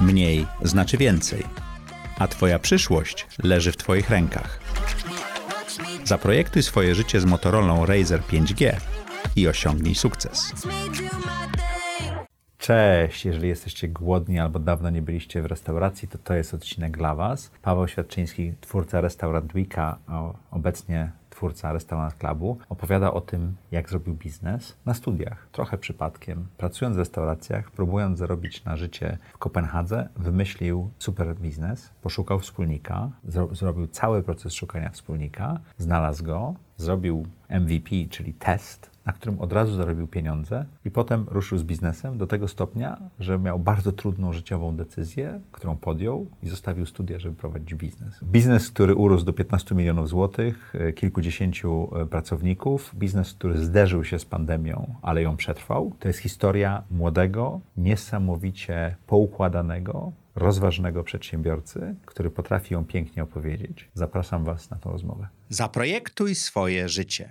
Mniej znaczy więcej, a Twoja przyszłość leży w Twoich rękach. Zaprojektuj swoje życie z Motorola Razer 5G i osiągnij sukces. Cześć, jeżeli jesteście głodni albo dawno nie byliście w restauracji, to to jest odcinek dla Was. Paweł Świadczyński, twórca Restaurant Weeka, obecnie twórca Restaurant Clubu, opowiada o tym, jak zrobił biznes na studiach. Trochę przypadkiem, pracując w restauracjach, próbując zarobić na życie w Kopenhadze, wymyślił super biznes, poszukał wspólnika, zro zrobił cały proces szukania wspólnika, znalazł go, zrobił MVP, czyli test, na którym od razu zarobił pieniądze i potem ruszył z biznesem do tego stopnia, że miał bardzo trudną życiową decyzję, którą podjął i zostawił studia, żeby prowadzić biznes. Biznes, który urósł do 15 milionów złotych, e, kilkudziesięciu e, pracowników, biznes, który zderzył się z pandemią, ale ją przetrwał. To jest historia młodego, niesamowicie poukładanego, rozważnego przedsiębiorcy, który potrafi ją pięknie opowiedzieć. Zapraszam Was na tę rozmowę. Zaprojektuj swoje życie.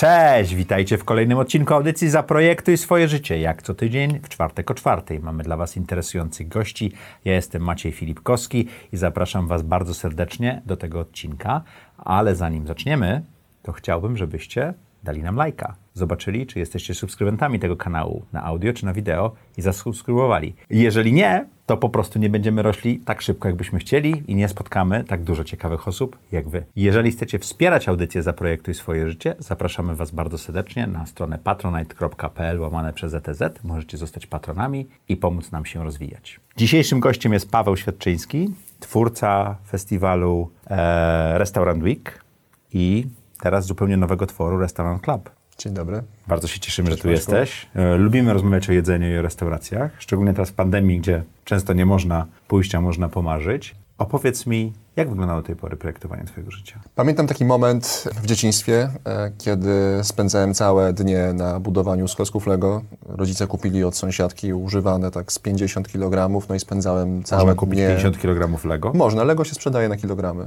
Cześć, witajcie w kolejnym odcinku audycji Zaprojektuj swoje życie. Jak co tydzień w czwartek o czwartej mamy dla Was interesujących gości. Ja jestem Maciej Filipkowski i zapraszam Was bardzo serdecznie do tego odcinka. Ale zanim zaczniemy, to chciałbym, żebyście dali nam lajka. Zobaczyli, czy jesteście subskrybentami tego kanału na audio czy na wideo i zasubskrybowali. Jeżeli nie, to po prostu nie będziemy rośli tak szybko, jakbyśmy chcieli i nie spotkamy tak dużo ciekawych osób jak Wy. Jeżeli chcecie wspierać audycję Zaprojektuj swoje życie, zapraszamy Was bardzo serdecznie na stronę patronite.pl łamane przez ETZ. Możecie zostać patronami i pomóc nam się rozwijać. Dzisiejszym gościem jest Paweł Świadczyński, twórca festiwalu e, Restaurant Week i teraz zupełnie nowego tworu Restaurant Club. Dzień dobry. Bardzo się cieszymy, Cześć, że tu Państwu. jesteś. E, lubimy rozmawiać o jedzeniu i o restauracjach, szczególnie teraz w pandemii, gdzie często nie można pójść, a można pomarzyć. Opowiedz mi, jak wyglądało do tej pory projektowanie Twojego życia? Pamiętam taki moment w dzieciństwie, e, kiedy spędzałem całe dnie na budowaniu klocków Lego. Rodzice kupili od sąsiadki używane tak z 50 kg, no i spędzałem całe Można kupić 50 kg Lego? Można, Lego się sprzedaje na kilogramy.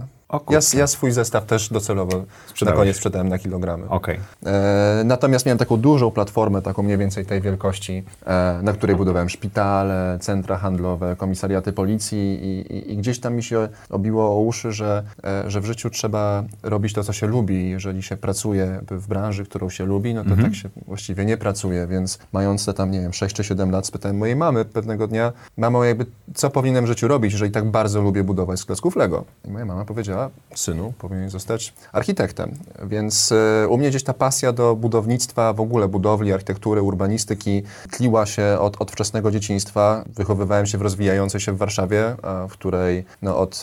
ja, ja, swój zestaw też docelowo Sprzedałeś. na koniec sprzedałem na kilogramy. Okay. E, natomiast miałem taką dużą platformę, taką mniej więcej tej wielkości, e, na której budowałem szpitale, centra handlowe, komisariaty policji i, i, i gdzieś tam mi się obiło o uszy, że, e, że w życiu trzeba robić to, co się lubi. Jeżeli się pracuje w branży, którą się lubi, no to mhm. tak się właściwie nie pracuje, więc mając te tam, nie wiem, 6 czy 7 lat, spytałem mojej mamy pewnego dnia, mamo, jakby co powinienem w życiu robić, jeżeli tak bardzo lubię budować z klocków Lego? I moja mama powiedziała, synu, powinien zostać architektem. Więc y, u mnie gdzieś ta pasja do budownictwa, w ogóle budowli, architektury, urbanistyki tliła się od, od wczesnego dzieciństwa. Wychowywałem się w rozwijającej się w Warszawie, w której no, od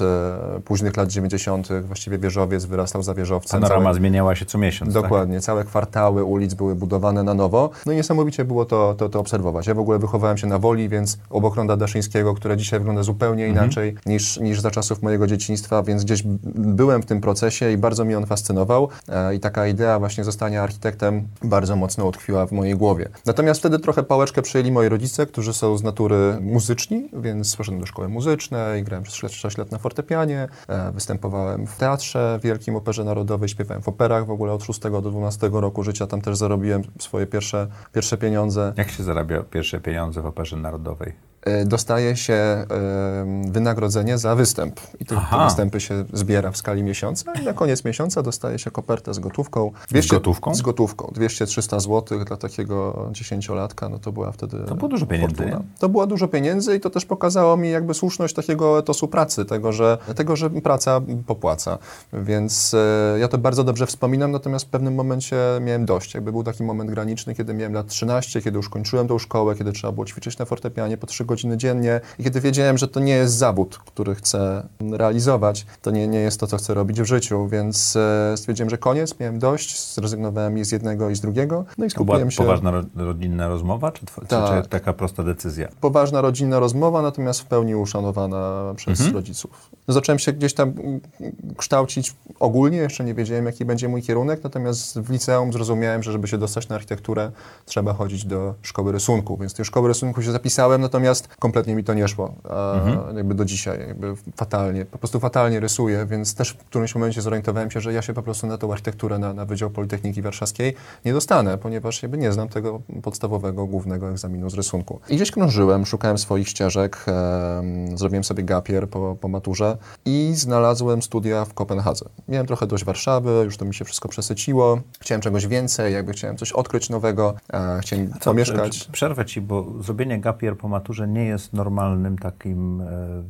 y, późnych lat 90. właściwie wieżowiec wyrastał za wieżowcem. Panorama całe, zmieniała się co miesiąc. Tak? Dokładnie. Tak? Całe kwartały ulic były budowane na nowo. No i niesamowicie było to, to, to obserwować. Ja w ogóle wychowałem się na Woli, więc obok Ronda Daszyńskiego, które dzisiaj wygląda zupełnie mhm. inaczej niż, niż za czasów mojego dzieciństwa, więc gdzieś byłem w tym procesie i bardzo mi on fascynował. E, I taka idea właśnie zostania architektem bardzo mocno utkwiła w mojej głowie. Natomiast wtedy trochę pałeczkę przejęli moi rodzice, którzy są z natury muzyczni, więc poszedłem do szkoły muzycznej, grałem przez 6 lat na fortepianie, występowałem w teatrze Wielkim Operze Narodowej, śpiewałem w operach w ogóle od 6 do 12 roku życia. Tam też zarobiłem swoje pierwsze, pierwsze pieniądze. Jak się zarabia pierwsze pieniądze w Operze Narodowej? E, dostaje się wynagrodzenie za występ. I te, te, występy się zbiera w skali miesiąca i na koniec miesiąca dostaje się kopertę z gotówką. 200, z gotówką? Z gotówką. 200-300 zł dla takiego dziesięciolatka, no to była wtedy To było dużo pieniędzy, nie? To było dużo pieniędzy i to też pokazało mi jakby słuszność takiego etosu pracy, tego, że, tego, że praca popłaca. Więc e, ja to bardzo dobrze wspominam, natomiast w pewnym momencie miałem dość. Jakby był taki moment graniczny, kiedy miałem lat 13, kiedy już kończyłem tą szkołę, kiedy trzeba było ćwiczyć na fortepianie po 3 godziny dziennie. I kiedy wiedziałem, że to nie jest zawód, który chcę realizować, to nie, nie jest to, co chcę robić w życiu, więc e, stwierdziłem, że koniec, miałem dość, zrezygnowałem i z jednego, i z drugiego. No i To była skupiłem się... poważna ro- rodzinna rozmowa, czy, Tak. czy, taka prosta decyzja? poważna rodzinna rozmowa, natomiast w pełni uszanowana przez Mhm. rodziców. Zacząłem się gdzieś tam kształcić ogólnie, jeszcze nie wiedziałem, jaki będzie mój kierunek, natomiast w liceum zrozumiałem, że żeby się dostać na architekturę, trzeba chodzić do szkoły rysunku, więc do tej szkoły rysunku się zapisałem, natomiast kompletnie mi to nie szło, Mhm. jakby do dzisiaj, jakby fatalnie, po prostu fatalnie rysuję, więc też w którymś momencie zorientowałem się, że ja się po prostu na tą architekturę, na, na Wydział Politechniki Warszawskiej nie dostanę, ponieważ jakby nie znam tego podstawowego, głównego egzaminu z rysunku. I gdzieś krążyłem, szukałem swoich ścieżek, em, zrobiłem sobie gapier po, po maturze i znalazłem studia w Kopenhadze. Miałem trochę dość Warszawy, już to mi się wszystko przesyciło, chciałem czegoś więcej, jakby chciałem coś odkryć nowego, e, chciałem Co, pomieszkać. prze- Przerwę ci, bo zrobienie gapier po maturze nie jest normalnym takim e,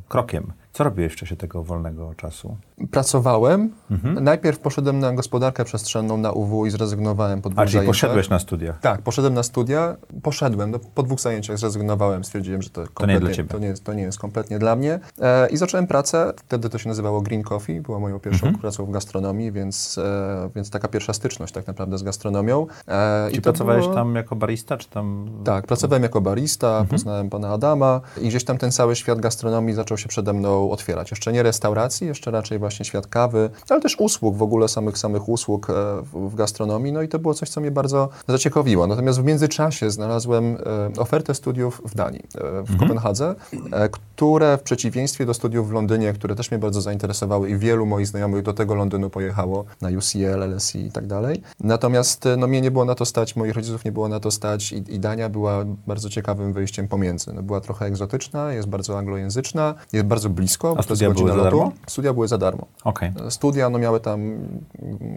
krokiem. Co robiłeś w czasie tego wolnego czasu? Pracowałem, Mhm. najpierw poszedłem na gospodarkę przestrzenną na UW i zrezygnowałem po dwóch A, czyli zajęciach. poszedłeś na studiach. Tak, poszedłem na studia, poszedłem, no, po dwóch zajęciach zrezygnowałem, stwierdziłem, że to, kompletnie, dla ciebie. To nie, jest, to nie jest kompletnie dla mnie. E, I zacząłem pracę, wtedy to się nazywało Green Coffee, była moją pierwszą Mhm. pracą w gastronomii, więc, e, więc taka pierwsza styczność tak naprawdę z gastronomią. E, Czy i to pracowałeś było- tam jako barista, czy tam... tak, pracowałem jako barista, Mhm. poznałem pana Adama i gdzieś tam ten cały świat gastronomii zaczął się przede mną otwierać. Jeszcze nie restauracji, jeszcze raczej właśnie świat kawy, ale też usług, w ogóle samych samych usług e, w, gastronomii. No i to było coś, co mnie bardzo zaciekawiło. Natomiast w międzyczasie znalazłem e, ofertę studiów w Danii, e, w Kopenhadze, e, które w przeciwieństwie do studiów w Londynie, które też mnie bardzo zainteresowały i wielu moich znajomych do tego Londynu pojechało, na UCL, LSE i tak dalej. Natomiast no, mnie nie było na to stać, moich rodziców nie było na to stać i, i Dania była bardzo ciekawym wyjściem pomiędzy. No, była trochę egzotyczna, jest bardzo anglojęzyczna, jest bardzo blisko. jest studia były za darmo? Studia były za darmo. Okej. Studia no, miały tam,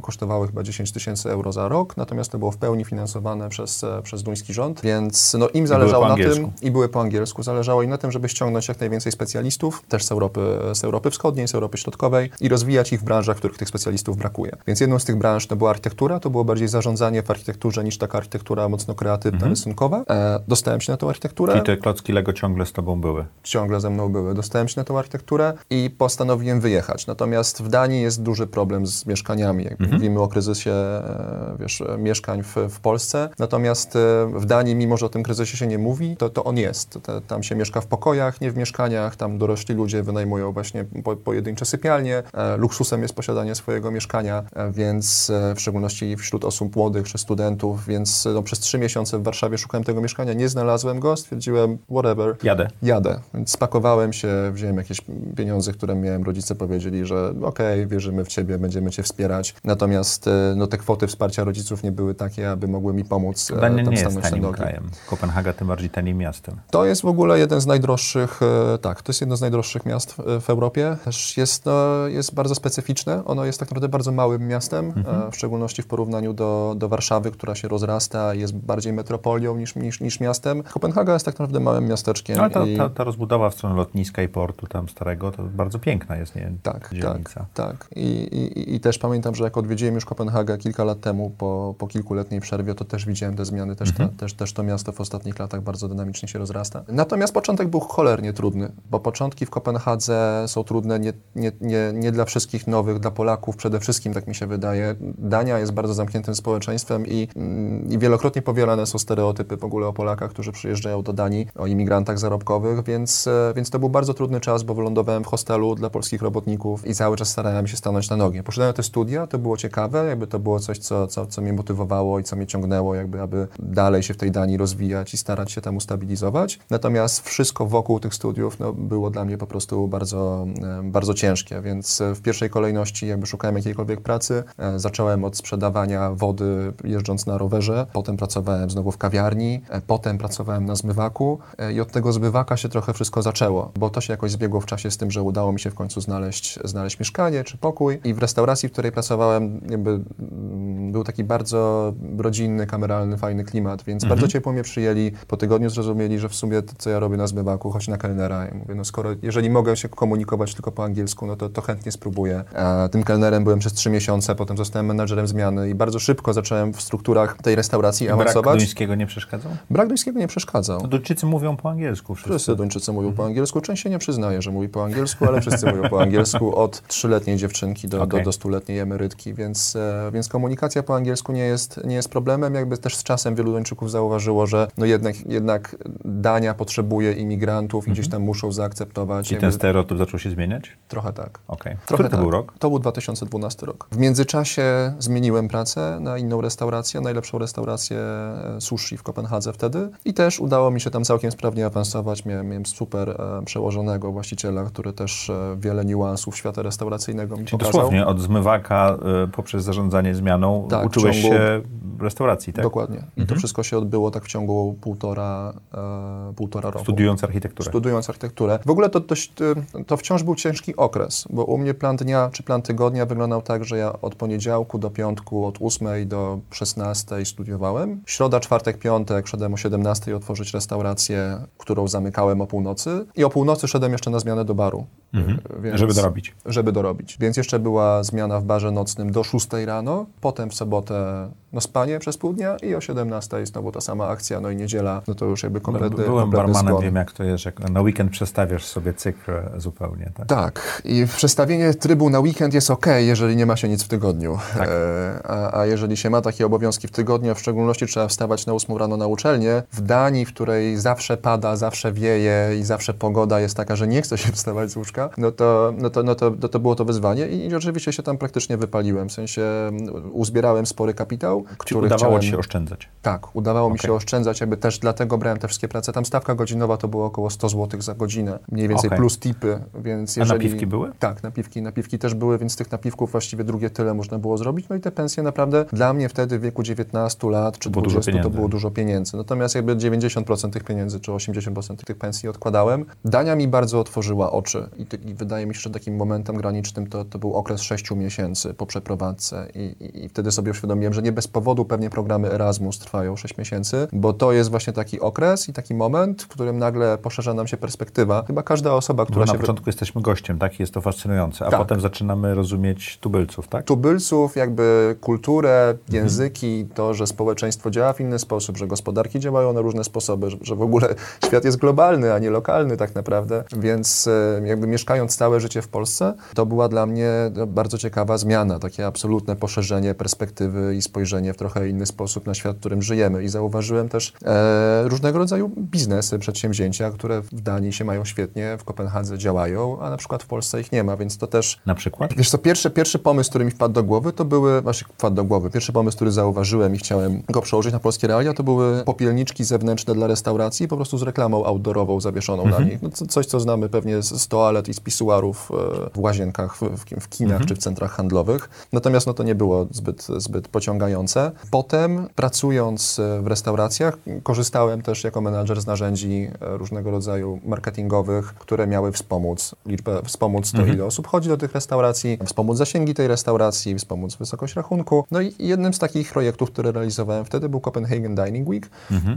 kosztowały chyba 10 tysięcy euro za rok, natomiast to było w pełni finansowane przez, e, przez duński rząd, więc no, im zależało na tym, i były po angielsku, zależało im na tym, żeby ściągnąć jak najwięcej specjalistów, też z Europy, z Europy Wschodniej, z Europy Środkowej i rozwijać ich w branżach, w których tych specjalistów brakuje. Więc jedną z tych branż to była architektura, to było bardziej zarządzanie w architekturze niż taka architektura mocno kreatywna, rysunkowa. E, dostałem się na tą architekturę Czyli te klocki Lego ciągle z tobą były. ciągle ze mną były. Dostałem się na tą architekturę i postanowiłem wyjechać. Natomiast w Danii jest duży problem z mieszkaniami. Jak Mówimy o kryzysie e, wiesz, e, mieszkań w, w Polsce. Natomiast e, w Danii, mimo że o tym kryzysie się nie mówi, to, to on jest. Tam się mieszka w pokojach, nie w mieszkaniach. Tam dorośli ludzie wynajmują właśnie po, pojedyncze sypialnie. Luksusem jest posiadanie swojego mieszkania, więc w szczególności wśród osób młodych czy studentów. Więc no, przez trzy miesiące w Warszawie szukałem tego mieszkania, nie znalazłem go. Stwierdziłem, whatever, Jadę. Jadę. Więc spakowałem się, wziąłem jakieś pieniądze, które miałem. Rodzice powiedzieli, że okej, wierzymy w ciebie, będziemy cię wspierać. Natomiast e, no, te kwoty wsparcia rodziców nie były takie, aby mogły mi pomóc e, Dania tam nie jest tanim nogi. krajem. Kopenhaga tym bardziej tanim miastem. To jest w ogóle jeden z najdroższych, e, tak, to jest jedno z najdroższych miast w, Europie. Też jest, no, jest bardzo specyficzne. Ono jest tak naprawdę bardzo małym miastem, Mhm. e, w szczególności w porównaniu do, do Warszawy, która się rozrasta jest bardziej metropolią niż, niż, niż miastem. Kopenhaga jest tak naprawdę małym miasteczkiem. Ale ta, i... ta, ta rozbudowa w stronę lotniska i portu tam starego, to bardzo piękna jest, nie? Tak, Dzielnica. tak, tak. I, i, I też pamiętam, że jak odwiedziłem już Kopenhagę kilka lat temu, po, po kilkuletniej przerwie, to też widziałem te zmiany, też, Mhm. ta, też, też to miasto w ostatnich latach bardzo dynamicznie się rozrasta. Natomiast początek był cholernie trudny, bo początki w Kopenhadze są trudne nie, nie, nie, nie dla wszystkich nowych, dla Polaków przede wszystkim, tak mi się wydaje. Dania jest bardzo zamkniętym społeczeństwem i, mm, i wielokrotnie powielane są stereotypy w ogóle o Polakach, którzy przyjeżdżają do Danii, o imigrantach zarobkowych, więc, e, więc to był bardzo trudny czas, bo w hostelu dla polskich robotników i cały czas starałem się stanąć na nogi. Poszedłem na te studia, to było ciekawe, jakby to było coś, co, co, co mnie motywowało i co mnie ciągnęło, jakby aby dalej się w tej Danii rozwijać i starać się tam ustabilizować. Natomiast wszystko wokół tych studiów no, było dla mnie po prostu bardzo, bardzo ciężkie, więc e, w pierwszej kolejności jakby szukałem jakiejkolwiek pracy. E, Zacząłem od sprzedawania wody jeżdżąc na rowerze, potem pracowałem znowu w kawiarni, e, potem pracowałem na zmywaku i od tego zmywaka się trochę wszystko zaczęło, bo to się jakoś zbiegło w czasie się z tym, że udało mi się w końcu znaleźć, znaleźć mieszkanie czy pokój. I w restauracji, w której pracowałem, jakby mm, był taki bardzo rodzinny, kameralny, fajny klimat, więc bardzo ciepło mnie przyjęli. Po tygodniu zrozumieli, że w sumie to, co ja robię na zmywaku, chodź na kelnera. I mówię, no skoro, jeżeli mogę się komunikować tylko po angielsku, no to, to chętnie spróbuję. A tym kelnerem byłem przez trzy miesiące, potem zostałem menadżerem zmiany i bardzo szybko zacząłem w strukturach tej restauracji Brak awansować. duńskiego nie przeszkadzał? Brak duńskiego nie przeszkadzał. No Duńczycy mówią po angielsku wszyscy. Wszyscy Duńczycy mówią po angielsku. Część się nie przyznaje, że mówi po angielsku, ale wszyscy mówią po angielsku od trzyletniej dziewczynki do, Okej. do, do stuletniej emerytki, więc, e, więc komunikacja po angielsku nie jest, nie jest problemem. Jakby też z czasem wielu Duńczyków zauważyło, że no jednak, jednak Dania potrzebuje imigrantów i gdzieś tam muszą zaakceptować. Jakby ten stereotyp zaczął się zmieniać? Trochę tak. Okej. Trochę Który to tak. był rok? To był 2012 rok. W międzyczasie zmieniłem pracę na inną restaurację, najlepszą restaurację e, sushi w Kopenhadze wtedy i też udało mi się tam całkiem sprawnie awansować. Miałem, miałem super e, przełożonego właściciela, który też e, wiele niuansów świata restauracyjnego mi Czyli pokazał. dosłownie od zmywaka y, poprzez zarządzanie zmianą Tak, uczyłeś ciągu- się restauracji, tak? Dokładnie. I to Mhm. wszystko się odbyło tak w ciągu półtora, e, półtora roku. Studiując architekturę. studiując architekturę. W ogóle to, dość, y, to wciąż był ciężki okres, bo u mnie plan dnia czy plan tygodnia wyglądał tak, że ja od poniedziałku do piątku, od 8 do 16 studiowałem. Środa, czwartek, piątek szedłem o 17 otworzyć restaurację, którą zamykałem o północy i o północy szedłem jeszcze na zmianę do baru. Mhm. Y, więc- Żeby dorobić. żeby dorobić. Więc jeszcze była zmiana w barze nocnym do 6 rano, potem w sobotę no spanie przez pół dnia i o 17 znowu ta sama akcja, no i niedziela, no to już jakby kompletny, Byłem kompletny barmanem, zgon. wiem jak to jest, jak na weekend przestawiasz sobie cykl zupełnie, tak? Tak, i przestawienie trybu na weekend jest ok, jeżeli nie ma się nic w tygodniu. Tak. E, a, a jeżeli się ma takie obowiązki w tygodniu, a w szczególności trzeba wstawać na 8 rano na uczelnię, w Danii, w której zawsze pada, zawsze wieje i zawsze pogoda jest taka, że nie chce się wstawać z łóżka, no to, no to, no to, no to było to wyzwanie i, i oczywiście się tam praktycznie wypaliłem. W sensie mm, uzbierałem spory kapitał, który udawało chciałem... ci się oszczędzać? Tak, udawało mi Okej. się oszczędzać, jakby też dlatego brałem te wszystkie prace. Tam stawka godzinowa to było około 100 zł za godzinę, mniej więcej Okej. plus tipy, więc A jeżeli... napiwki były? Tak, napiwki, napiwki też były, więc tych napiwków właściwie drugie tyle można było zrobić. No i te pensje naprawdę dla mnie wtedy w wieku 19 lat czy To było dużo 20 to było dużo pieniędzy. Natomiast jakby 90% tych pieniędzy czy 80% tych pensji odkładałem. Dania mi bardzo otworzyła oczy i, i wydaje mi się, że takim momentem granicznym to, to był okres 6 miesięcy po przeprowadzce I, i, i wtedy sobie uświadomiłem, że nie bez powodu pewnie programy Erasmus trwają 6 miesięcy, bo to jest właśnie taki okres i taki moment, w którym nagle poszerza nam się perspektywa. Chyba każda osoba, Bo która na się... początku jesteśmy gościem, tak? Jest to fascynujące, a Tak. potem zaczynamy rozumieć tubylców, tak? tubylców, jakby kulturę, języki, to, że społeczeństwo działa w inny sposób, że gospodarki działają na różne sposoby, że, że w ogóle świat jest globalny, a nie lokalny tak naprawdę. Więc jakby mieszkając całe życie w Polsce, to była dla mnie no, bardzo ciekawa zmiana, takie absolutne poszerzenie perspektywy i spojrzenie w trochę inny sposób na świat, w którym żyjemy. I zauważyłem też e, różnego rodzaju biznesy, przedsięwzięcia, które w Danii się mają świetnie, w Kopenhadze działają, a na przykład w Polsce ich nie ma, więc to też Na przykład? Wiesz co, pierwszy, pierwszy pomysł, który mi wpadł do głowy, to były, właśnie wpadł do głowy, pierwszy pomysł, który zauważyłem i chciałem go przełożyć na polskie realia, to były popielniczki zewnętrzne dla restauracji, po prostu z reklamą outdoorową zawieszoną na nich. No, co- coś, co znamy pewnie z, toalet i z pisuarów e, w łazienkach, w, w, kin- w kinach czy w centrach handlowych. Natomiast no, to nie było zbyt, zbyt pociągające. Potem, pracując e, w restauracjach, korzystałem też jako menadżer z narzędzi e, różnego rodzaju marketingowych, które miały wspomóc liczbę, wspomóc to, ile osób chodzi do tych restauracji, wspomóc zasięgi tej restauracji, wspomóc wysokość rachunku. No i jednym z takich projektów, które realizowałem wtedy był Copenhagen Dining Week,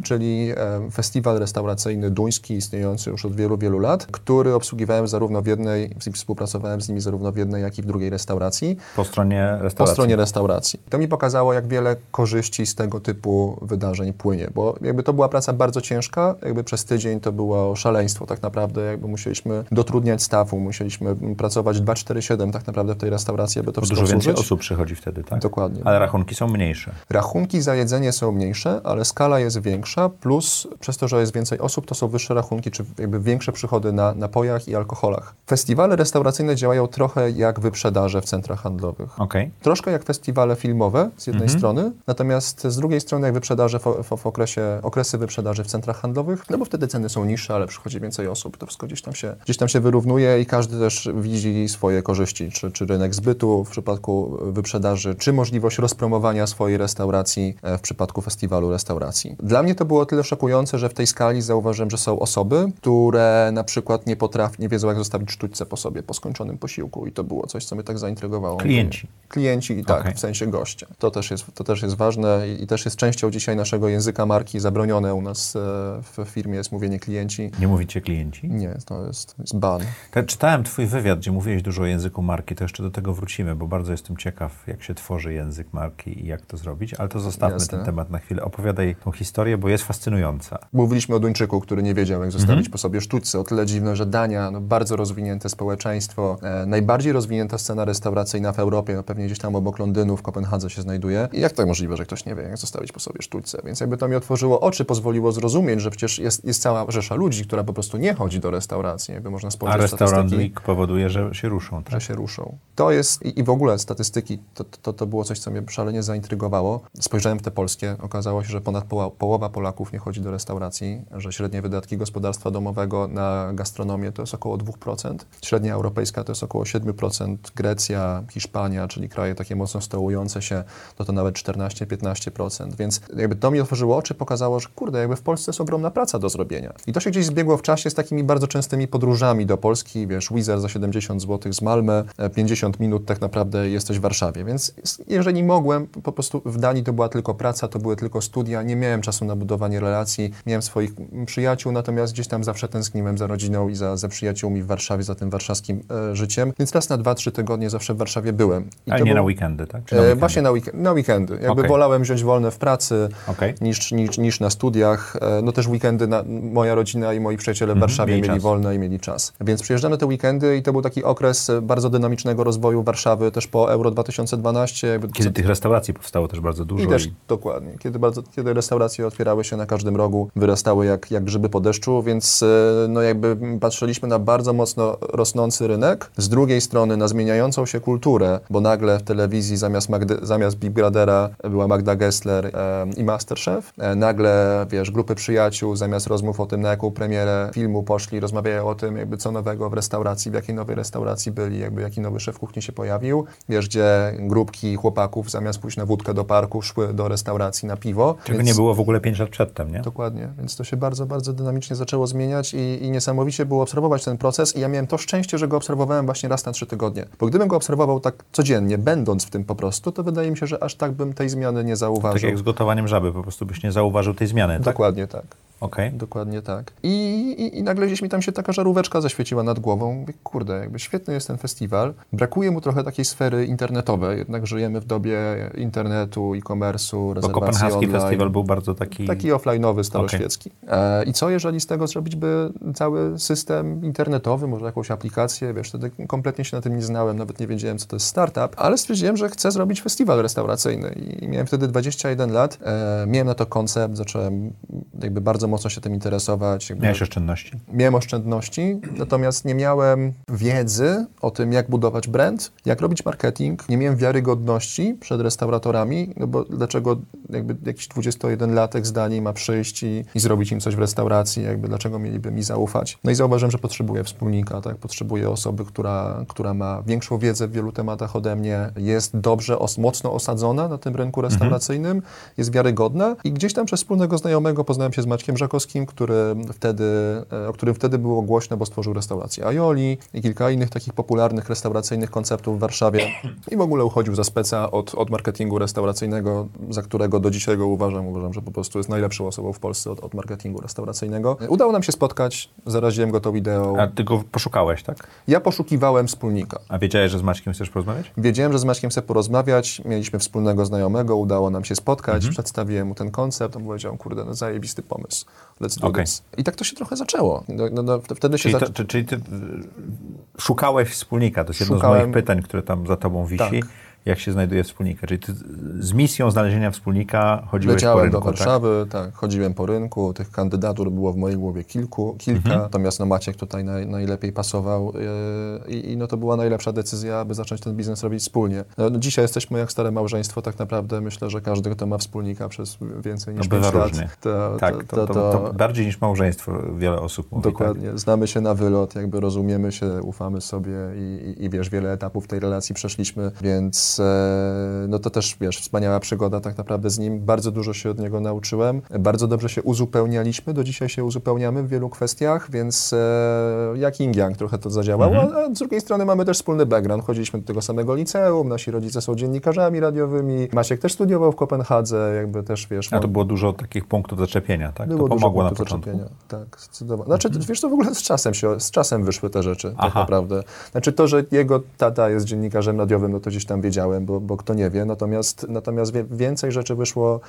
czyli e, festiwal restauracyjny duński istniejący już od wielu, wielu lat, który obsługiwałem zarówno w jednej, współpracowałem z nimi zarówno w jednej, jak i w drugiej restauracji Po stronie po restauracji. stronie restauracji. To mi pokazało, jak wiele korzyści z tego typu wydarzeń płynie, bo jakby to była praca bardzo ciężka, jakby przez tydzień to było szaleństwo tak naprawdę, jakby musieliśmy dotrudniać stafu, musieliśmy pracować 2-4-7 tak naprawdę w tej restauracji, aby to wszystko dużo więcej osób przychodzi wtedy, tak? Dokładnie. Ale rachunki są mniejsze. Rachunki za jedzenie są mniejsze, ale skala jest większa, plus przez to, że jest więcej osób, to są wyższe rachunki, czy jakby większe przychody na napojach i alkoholach. Festiwale restauracyjne działają trochę jak wyprzedaże w centrach handlowych. Okej. Troszkę jak festiwale filmowe z jednej strony, Natomiast z drugiej strony, jak wyprzedaże w, w, w okresie, okresy wyprzedaży w centrach handlowych, no bo wtedy ceny są niższe, ale przychodzi więcej osób, to wszystko gdzieś tam się, gdzieś tam się wyrównuje i każdy też widzi swoje korzyści, czy, czy rynek zbytu w przypadku wyprzedaży, czy możliwość rozpromowania swojej restauracji e, w przypadku festiwalu restauracji. Dla mnie to było tyle szokujące, że w tej skali zauważyłem, że są osoby, które na przykład nie potrafią, nie wiedzą jak zostawić sztućce po sobie po skończonym posiłku i to było coś, co mnie tak zaintrygowało. Klienci. Klienci, tak, Okej. w sensie goście. To też jest, to też jest ważne i, i też jest częścią dzisiaj naszego języka marki zabronione u nas e, w firmie jest mówienie klienci. Nie mówicie klienci? Nie, to jest, jest ban. Tak, czytałem Twój wywiad, gdzie mówiłeś dużo o języku marki, to jeszcze do tego wrócimy, bo bardzo jestem ciekaw, jak się tworzy język marki i jak to zrobić, ale to zostawmy Jasne. ten temat na chwilę. Opowiadaj tą historię, bo jest fascynująca. Mówiliśmy o Duńczyku, który nie wiedział, jak zostawić po sobie sztućce. O tyle dziwne, że Dania, no, bardzo rozwinięte społeczeństwo, e, najbardziej rozwinięta scena restauracyjna w Europie, no, pewnie gdzieś tam obok Londynu, w Kopenhadze się znajduje. I jak to możliwe, że ktoś nie wie, jak zostawić po sobie sztućce? Więc jakby to mi otworzyło oczy, pozwoliło zrozumieć, że przecież jest, jest cała rzesza ludzi, która po prostu nie chodzi do restauracji. Jakby można A spojrzeć restaurant statystyki Week powoduje, że się ruszą, tak? że się ruszą. To jest i, i w ogóle statystyki, to, to, to było coś, co mnie szalenie zaintrygowało. Spojrzałem w te polskie, okazało się, że ponad poła, połowa Polaków nie chodzi do restauracji, że średnie wydatki gospodarstwa domowego na gastronomię to jest około 2%, średnia europejska to jest około 7%, Grecja, Hiszpania, czyli kraje takie mocno stołujące się, to to nawet 14-15%, więc jakby to mi otworzyło oczy, pokazało, że kurde, jakby w Polsce jest ogromna praca do zrobienia. I to się gdzieś zbiegło w czasie z takimi bardzo częstymi podróżami do Polski, wiesz, Wizer za 70 zł z Malmö, e, 50 minut tak naprawdę jesteś w Warszawie, więc jeżeli mogłem, po prostu w Danii to była tylko praca, to były tylko studia, nie miałem czasu na budowanie relacji, miałem swoich przyjaciół, natomiast gdzieś tam zawsze tęskniłem za rodziną i za, za przyjaciółmi w Warszawie, za tym warszawskim e, życiem, więc raz na 2-3 tygodnie zawsze w Warszawie byłem. I Ale nie na było- weekendy, tak? Na E, weekendy? Właśnie na, week- na weekendy. Jakby Okej. wolałem wziąć wolne w pracy Okej. niż, niż, niż na studiach. E, No też weekendy na, moja rodzina i moi przyjaciele w Warszawie Mhm. mieli mieli wolne i mieli czas. Więc przyjeżdżamy te weekendy i to był taki okres e, bardzo dynamicznego rozwoju Warszawy też po Euro 2012. jakby Kiedy tych restauracji powstało też bardzo dużo. i też dokładnie, kiedy, bardzo, kiedy restauracje otwierały się na każdym rogu, wyrastały jak, jak grzyby po deszczu, więc no jakby patrzyliśmy na bardzo mocno rosnący rynek, z drugiej strony na zmieniającą się kulturę, bo nagle w telewizji zamiast, Magdy, zamiast Big Brothera była Magda Gessler e, i Masterchef, e, nagle wiesz, grupy przyjaciół zamiast rozmów o tym, na jaką premierę filmu poszli, rozmawiają o tym, jakby co nowego w restauracji, w jakiej nowej restauracji byli, jakby jaki nowy szef kuchni się pojawił, wiesz, gdzie grupki chłopaków zamiast pójść na wódkę do parku, szły do restauracji na piwo. Czego Więc- nie było w ogóle 5 lat przedtem, nie? Dokładnie, więc to się bardzo, bardzo dynamicznie zaczęło zmieniać i, i niesamowicie było obserwować ten proces i ja miałem to szczęście, że go obserwowałem właśnie raz na trzy tygodnie. Bo gdybym go obserwował tak codziennie, będąc w tym po prostu, to wydaje mi się, że aż tak bym tej zmiany nie Tak zauważył. jak z gotowaniem żaby, po prostu byś nie zauważył tej zmiany, tak? Dokładnie tak. Okej. Dokładnie tak. I, i, I nagle gdzieś mi tam się taka żaróweczka zaświeciła nad głową. Mówię, kurde, jakby świetny jest ten festiwal. Brakuje mu trochę takiej sfery internetowej, jednak żyjemy w dobie internetu, e-commerce'u, Bo rezerwacji kopenhaski online. festiwal był bardzo taki... Taki offline'owy, staroświecki. E, I co jeżeli z tego zrobić by cały system internetowy, może jakąś aplikację, wiesz, wtedy kompletnie się na tym nie znałem, nawet nie wiedziałem, co to jest startup, ale stwierdziłem, że chcę zrobić festiwal restauracyjny i miałem wtedy 21 lat, e, miałem na to koncept, zacząłem jakby bardzo mocno się tym interesować. Miałeś oszczędności? Miałem oszczędności, natomiast nie miałem wiedzy o tym, jak budować brand, jak robić marketing. Nie miałem wiarygodności przed restauratorami, no bo dlaczego jakby jakiś 21-latek z Danii ma przyjść i, i zrobić im coś w restauracji, jakby dlaczego mieliby mi zaufać. No i zauważyłem, że potrzebuję wspólnika, tak? Potrzebuję osoby, która, która ma większą wiedzę w wielu tematach ode mnie, jest dobrze, os, mocno osadzona na tym rynku restauracyjnym, jest wiarygodna i gdzieś tam przez wspólnego znajomego poznałem się z Maćkiem Żakowskim, który wtedy, e, o którym wtedy było głośno, bo stworzył restaurację Aioli i kilka innych takich popularnych restauracyjnych konceptów w Warszawie i w ogóle uchodził za speca od, od marketingu restauracyjnego, za którego do dzisiaj go uważam. Uważam, że po prostu jest najlepszą osobą w Polsce od, od marketingu restauracyjnego. Udało nam się spotkać, zaraziłem go tą ideą. A ty go poszukałeś, tak? Ja poszukiwałem wspólnika. A wiedziałeś, że z Maćkiem chcesz porozmawiać? Wiedziałem, że z Maćkiem chcę porozmawiać, mieliśmy wspólnego znajomego, udało nam się spotkać, przedstawiłem mu ten koncept, on powiedział, kurde, no zajebisty pomysł, let's do Okej. this. I tak to się trochę zaczęło. No, no, no, wtedy się Czyli, to, czy, czyli ty y, szukałeś wspólnika, to jest jedno z Szukałem- moich pytań, które tam za tobą wisi. Tak. Jak się znajduje wspólnika. Czyli z misją znalezienia wspólnika chodziłeś Leciałem po rynku, do Warszawy, tak? chodziłem po rynku, tych kandydatur było w mojej głowie kilku, kilka, Mhm. natomiast no Maciek tutaj naj, najlepiej pasował yy, i, no to była najlepsza decyzja, aby zacząć ten biznes robić wspólnie. No, no dzisiaj jesteśmy jak stare małżeństwo, tak naprawdę myślę, że każdy, kto ma wspólnika przez więcej No niż bywa 5 lat, to, Tak, to, to, to bardziej niż małżeństwo wiele osób mówi. Tak? Dokładnie. Znamy się na wylot, jakby rozumiemy się, ufamy sobie i, i, i wiesz, wiele etapów tej relacji przeszliśmy, więc e, no to też, wiesz, wspaniała przygoda tak naprawdę z nim. Bardzo dużo się od niego nauczyłem. Bardzo dobrze się uzupełnialiśmy, do dzisiaj się uzupełniamy w wielu kwestiach, więc e, jak yin yang trochę to zadziałało, Mhm. a z drugiej strony mamy też wspólny background. Chodziliśmy do tego samego liceum, nasi rodzice są dziennikarzami radiowymi, Maciek też studiował w Kopenhadze, jakby też, wiesz... A to było dużo takich punktów zaczepienia, tak? Było to dużo pomogło na początku. zaczepienia. Tak, zdecydowanie. Znaczy, wiesz, to w ogóle z czasem się, z czasem wyszły te rzeczy, tak Aha. naprawdę. Znaczy to, że jego tata jest dziennikarzem radiowym, no to gdzieś tam wiedziałem, bo, bo kto nie wie, natomiast, natomiast więcej rzeczy wyszło,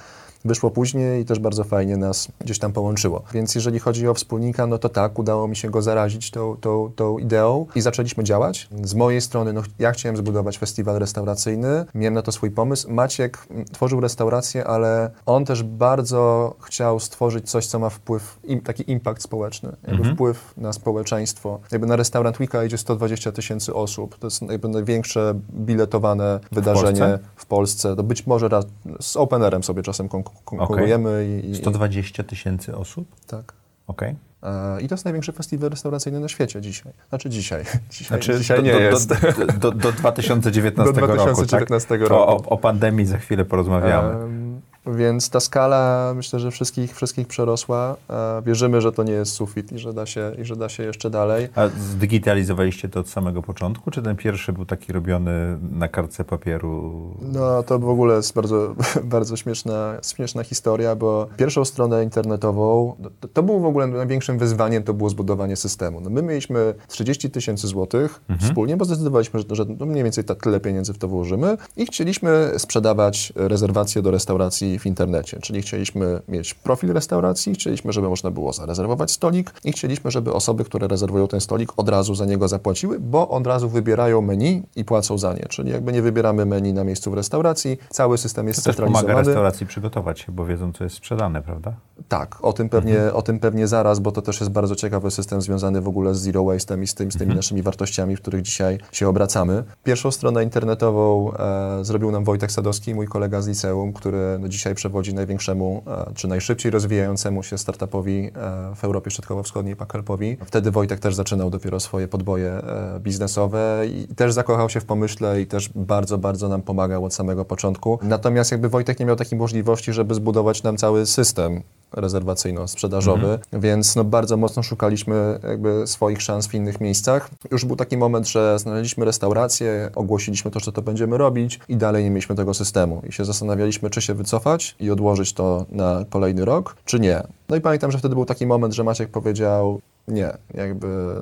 wyszło później i też bardzo fajnie nas gdzieś tam połączyło. Więc jeżeli chodzi o wspólnika, no to tak, udało mi się go zarazić tą, tą, tą ideą i zaczęliśmy działać. Z mojej strony, no ja chciałem zbudować festiwal restauracyjny, miałem na to swój pomysł. Maciek tworzył restaurację, ale on też bardzo chciał stworzyć coś, co ma wpływ, im, taki impact społeczny, jakby wpływ na społeczeństwo. Jakby na restaurant Weeka idzie 120 tysięcy osób. To jest jakby największe biletowane wydarzenie Polsce? w Polsce. To być może raz, z Open Airem sobie czasem kon- konkurujemy. I, 120 tysięcy osób? tak. Okej. E, I to jest największy festiwal restauracyjny na świecie dzisiaj. Znaczy dzisiaj. Dzisiaj, Znaczy, dzisiaj do, nie do, jest. Do, do, do 2019 Do roku. 2019 tak? roku. To o, o pandemii za chwilę porozmawiamy. Em, Więc ta skala myślę, że wszystkich, wszystkich przerosła. E, Wierzymy, że to nie jest sufit i że da się, i że da się jeszcze dalej. A zdigitalizowaliście to od samego początku, czy ten pierwszy był taki robiony na kartce papieru? No to w ogóle jest bardzo, bardzo śmieszna, śmieszna historia, bo pierwszą stronę internetową, to, to było w ogóle największym wyzwaniem, to było zbudowanie systemu. No my mieliśmy 30 tysięcy złotych wspólnie, bo zdecydowaliśmy, że, że no mniej więcej tak tyle pieniędzy w to włożymy i chcieliśmy sprzedawać rezerwacje do restauracji w internecie, czyli chcieliśmy mieć profil restauracji, chcieliśmy, żeby można było zarezerwować stolik i chcieliśmy, żeby osoby, które rezerwują ten stolik od razu za niego zapłaciły, bo od razu wybierają menu i płacą za nie, czyli jakby nie wybieramy menu na miejscu w restauracji, cały system jest To też pomaga centralizowany. restauracji przygotować się, bo wiedzą, co jest sprzedane, prawda? Tak, o tym, pewnie, o tym pewnie zaraz, bo to też jest bardzo ciekawy system związany w ogóle z zero waste'em i z, tym, z tymi naszymi wartościami, w których dzisiaj się obracamy. Pierwszą stronę internetową e, zrobił nam Wojtek Sadowski, mój kolega z liceum, który no, dzisiaj przewodzi największemu, e, czy najszybciej rozwijającemu się startupowi e, w Europie Środkowo-Wschodniej, Pakelpowi. Wtedy Wojtek też zaczynał dopiero swoje podboje e, biznesowe i też zakochał się w pomyśle i też bardzo, bardzo nam pomagał od samego początku. Natomiast jakby Wojtek nie miał takiej możliwości, żeby zbudować nam cały system rezerwacyjno-sprzedażowy, więc no bardzo mocno szukaliśmy jakby swoich szans w innych miejscach. Już był taki moment, że znaleźliśmy restaurację, ogłosiliśmy to, że to będziemy robić i dalej nie mieliśmy tego systemu. I się zastanawialiśmy, czy się wycofać i odłożyć to na kolejny rok, czy nie. No i pamiętam, że wtedy był taki moment, że Maciek powiedział, nie, jakby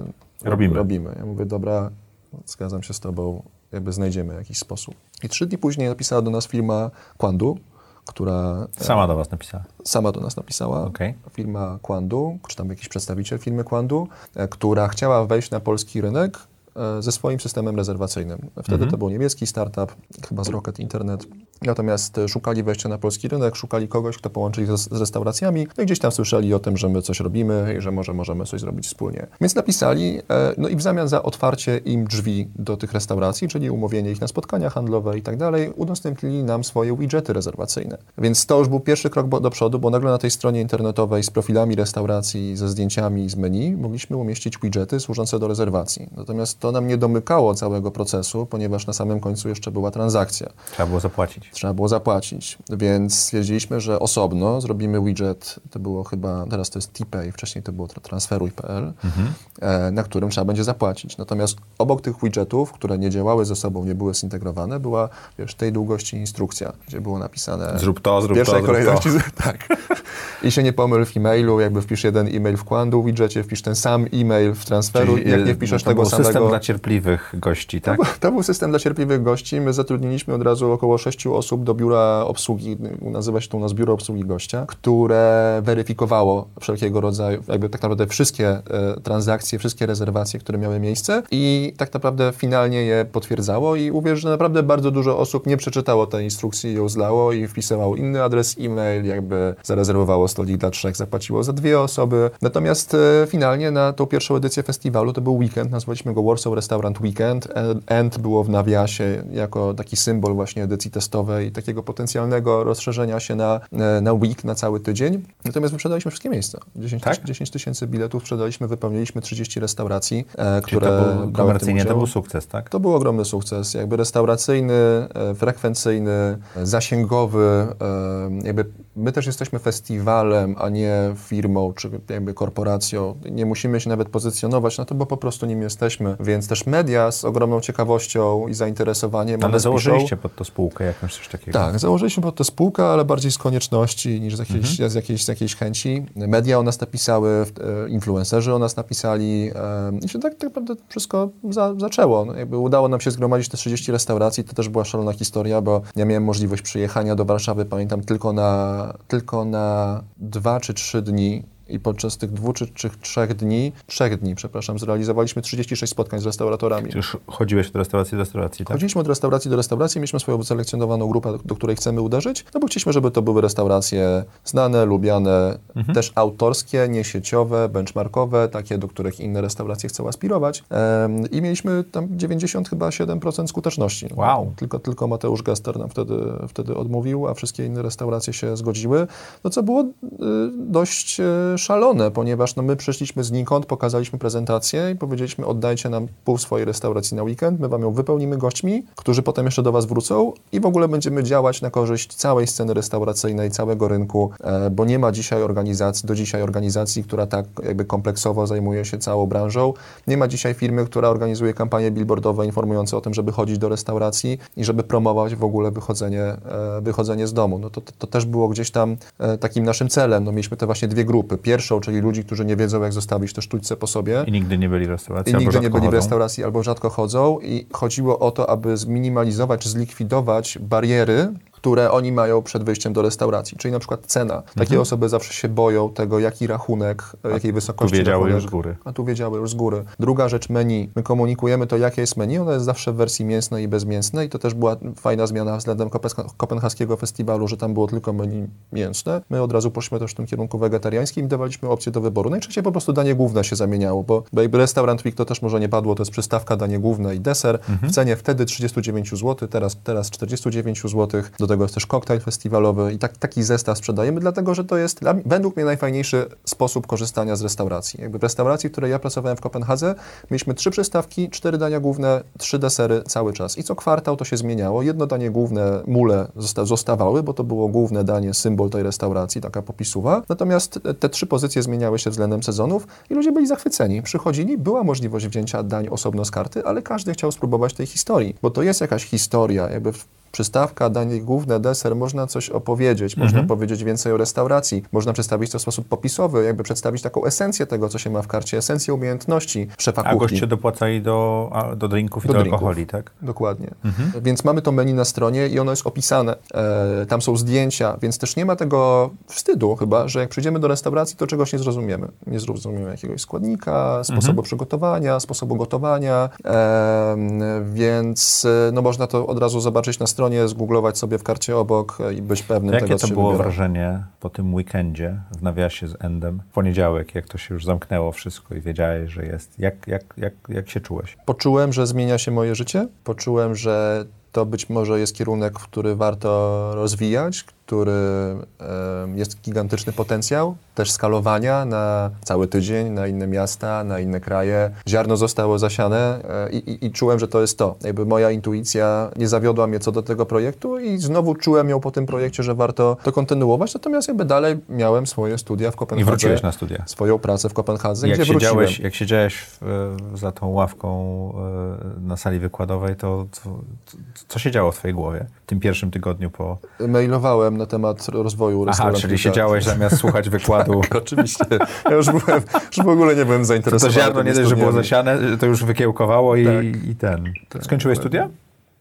Robimy. robimy. Ja mówię, dobra, zgadzam się z tobą, jakby znajdziemy jakiś sposób. I trzy dni później napisała do nas firma Kwandu, która Sama do was napisała. sama do nas napisała. Okej. Firma Kwandu, czy tam jakiś przedstawiciel firmy Kwandu, e, która chciała wejść na polski rynek ze swoim systemem rezerwacyjnym. Wtedy to był niemiecki startup, chyba z Rocket Internet. Natomiast e, szukali wejścia na polski rynek, szukali kogoś, kto połączy ich z, restauracjami, no i gdzieś tam słyszeli o tym, że my coś robimy i że może możemy coś zrobić wspólnie. Więc napisali, e, no i w zamian za otwarcie im drzwi do tych restauracji, czyli umówienie ich na spotkania handlowe i tak dalej, udostępnili nam swoje widgety rezerwacyjne. Więc to już był pierwszy krok do przodu, bo nagle na tej stronie internetowej z profilami restauracji, ze zdjęciami z menu mogliśmy umieścić widgety służące do rezerwacji. Natomiast to nam nie domykało całego procesu, ponieważ na samym końcu jeszcze była transakcja. Trzeba było zapłacić. Trzeba było zapłacić, więc stwierdziliśmy, że osobno zrobimy widget, to było chyba, teraz to jest TPay, wcześniej to było tra- transferuj.pl, e, na którym trzeba będzie zapłacić. Natomiast obok tych widgetów, które nie działały ze sobą, nie były zintegrowane, była wiesz, tej długości instrukcja, gdzie było napisane Zrób to, zrób pierwszej to, zrób kolejności, tak. I się nie pomyl w e-mailu, jakby wpisz jeden e-mail w Quandu widgetie, wpisz ten sam e-mail w transferu, Czyli, jak e, nie wpiszesz to tego samego... dla cierpliwych gości, tak? To, to był system dla cierpliwych gości. My zatrudniliśmy od razu około sześciu osób do biura obsługi, nazywa się to u nas biuro obsługi gościa, które weryfikowało wszelkiego rodzaju, jakby tak naprawdę wszystkie e, transakcje, wszystkie rezerwacje, które miały miejsce i tak naprawdę finalnie je potwierdzało i uwierz, że naprawdę bardzo dużo osób nie przeczytało tej instrukcji, ją zlało i wpisywało inny adres e-mail, jakby zarezerwowało stolik dla trzech, zapłaciło za dwie osoby. Natomiast e, finalnie na tą pierwszą edycję festiwalu to był weekend, nazwaliśmy go Warsaw Restaurant Weekend. End było w nawiasie jako taki symbol właśnie edycji testowej, takiego potencjalnego rozszerzenia się na, na week, na cały tydzień. Natomiast wyprzedaliśmy wszystkie miejsca. 10, Tak? tyś- 10 tysięcy biletów sprzedaliśmy, wypełniliśmy 30 restauracji, e, które to był, komercyjnie to był sukces, tak? To był ogromny sukces, jakby restauracyjny, e, frekwencyjny, e, zasięgowy, e, jakby my też jesteśmy festiwalem, a nie firmą czy jakby korporacją. Nie musimy się nawet pozycjonować na to, bo po prostu nim jesteśmy, więc też media z ogromną ciekawością i zainteresowaniem Ale założyliście pod to spółkę jakąś coś takiego. tak, założyliśmy pod to spółkę, ale bardziej z konieczności niż z jakiejś, Mhm. z jakiejś, z jakiejś chęci. Media o nas napisały, e, influencerzy o nas napisali i się tak, tak naprawdę wszystko za, zaczęło. No, jakby udało nam się zgromadzić te 30 restauracji, to też była szalona historia, bo ja miałem możliwość przyjechania do Warszawy, pamiętam, tylko na, tylko na dwa czy trzy dni i podczas tych dwóch czy, czy trzech dni, trzech dni, przepraszam, zrealizowaliśmy 36 spotkań z restauratorami. Czy już chodziłeś od restauracji do restauracji, tak? Chodziliśmy od restauracji do restauracji, mieliśmy swoją wyselekcjonowaną grupę, do której chcemy uderzyć, no bo chcieliśmy, żeby to były restauracje znane, lubiane, Mhm. też autorskie, niesieciowe, benchmarkowe, takie, do których inne restauracje chcą aspirować. Em, I mieliśmy tam 90 chyba 7% skuteczności. Wow. Tylko, tylko Mateusz Gester nam wtedy, wtedy odmówił, a wszystkie inne restauracje się zgodziły, no co było y, dość y, szalone, ponieważ no, my przyszliśmy znikąd, pokazaliśmy prezentację i powiedzieliśmy oddajcie nam pół swojej restauracji na weekend, my wam ją wypełnimy gośćmi, którzy potem jeszcze do was wrócą i w ogóle będziemy działać na korzyść całej sceny restauracyjnej, całego rynku, e, bo nie ma dzisiaj organizacji, do dzisiaj organizacji, która tak jakby kompleksowo zajmuje się całą branżą. Nie ma dzisiaj firmy, która organizuje kampanie billboardowe informujące o tym, żeby chodzić do restauracji i żeby promować w ogóle wychodzenie, e, wychodzenie z domu. No to, to, też było gdzieś tam e, takim naszym celem. No mieliśmy te właśnie dwie grupy. Pierwszą, czyli ludzi, którzy nie wiedzą, jak zostawić te sztućce po sobie. I nigdy nie byli w restauracji, I albo nigdy nie byli w chodzą. restauracji albo rzadko chodzą i chodziło o to, aby zminimalizować czy zlikwidować bariery, które oni mają przed wyjściem do restauracji, czyli na przykład cena. Takie osoby zawsze się boją tego, jaki rachunek, e, jakiej Tu wysokości wiedziały rachunek. już z góry. A tu wiedziały już z góry. Druga rzecz, menu. My komunikujemy to, jakie jest menu. Ono jest zawsze w wersji mięsnej i bezmięsnej. To też była fajna zmiana względem Kopenha- kopenhaskiego festiwalu, że tam było tylko menu mięsne. My od razu poszliśmy też w tym kierunku wegetariańskim i dawaliśmy opcję do wyboru. Najczęściej po prostu danie główne się zamieniało, bo, jakby restaurant week to też może nie padło, to jest przystawka, danie główne i deser. W cenie wtedy 39 zł, teraz, teraz 49 zł. Do tego jest też koktajl festiwalowy i tak, taki zestaw sprzedajemy, dlatego że to jest według mnie najfajniejszy sposób korzystania z restauracji. Jakby w restauracji, w której ja pracowałem w Kopenhadze, mieliśmy trzy przystawki, cztery dania główne, trzy desery cały czas. I co kwartał to się zmieniało. Jedno danie główne, mule zosta zostawały, bo to było główne danie, symbol tej restauracji, taka popisuwa. Natomiast te, trzy pozycje zmieniały się względem sezonów i ludzie byli zachwyceni. Przychodzili, była możliwość wzięcia dań osobno z karty, ale każdy chciał spróbować tej historii, bo to jest jakaś historia, jakby przystawka, danie główne, deser, można coś opowiedzieć, można powiedzieć więcej o restauracji, można przedstawić to w sposób popisowy, jakby przedstawić taką esencję tego, co się ma w karcie, esencję umiejętności szefa A kuchni. goście dopłacali do, a, do drinków i Do do, drinków. alkoholi, tak? Dokładnie. Więc mamy to menu na stronie i ono jest opisane. E, tam są zdjęcia, więc też nie ma tego wstydu chyba, że jak przyjdziemy do restauracji, to czegoś nie zrozumiemy. Nie zrozumiemy jakiegoś składnika, sposobu przygotowania, sposobu gotowania, e, więc e, no można to od razu zobaczyć na stronie, zgooglować sobie w karcie obok i być pewnym Jakie tego, co to było wybiera. wrażenie po tym weekendzie w nawiasie z Endem? W poniedziałek, jak to się już zamknęło wszystko i wiedziałeś, że jest. Jak, jak, jak, jak się czułeś? Poczułem, że zmienia się moje życie. Poczułem, że to być może jest kierunek, który warto rozwijać, który jest gigantyczny potencjał, też skalowania na cały tydzień, na inne miasta, na inne kraje. Ziarno zostało zasiane e, i, i, i czułem, że to jest to. Jakby moja intuicja nie zawiodła mnie co do tego projektu i znowu czułem ją po tym projekcie, że warto to kontynuować, natomiast jakby dalej miałem swoje studia w I Kopenhadze. wróciłeś na studia. Swoją pracę w Kopenhadze, Jak gdzie wróciłem. siedziałeś, jak siedziałeś w, e, za tą ławką e, na sali wykładowej, to co, co się działo w twojej głowie tym pierwszym tygodniu po... Mailowałem na temat rozwoju Aha, czyli siedziałeś zamiast słuchać wykładu. Tak, oczywiście. Ja już, byłem, już w ogóle nie byłem To zainteresowany. ziarno nie dość, że było zasiane, to już wykiełkowało i, Tak. i ten. Tak, Skończyłeś studia?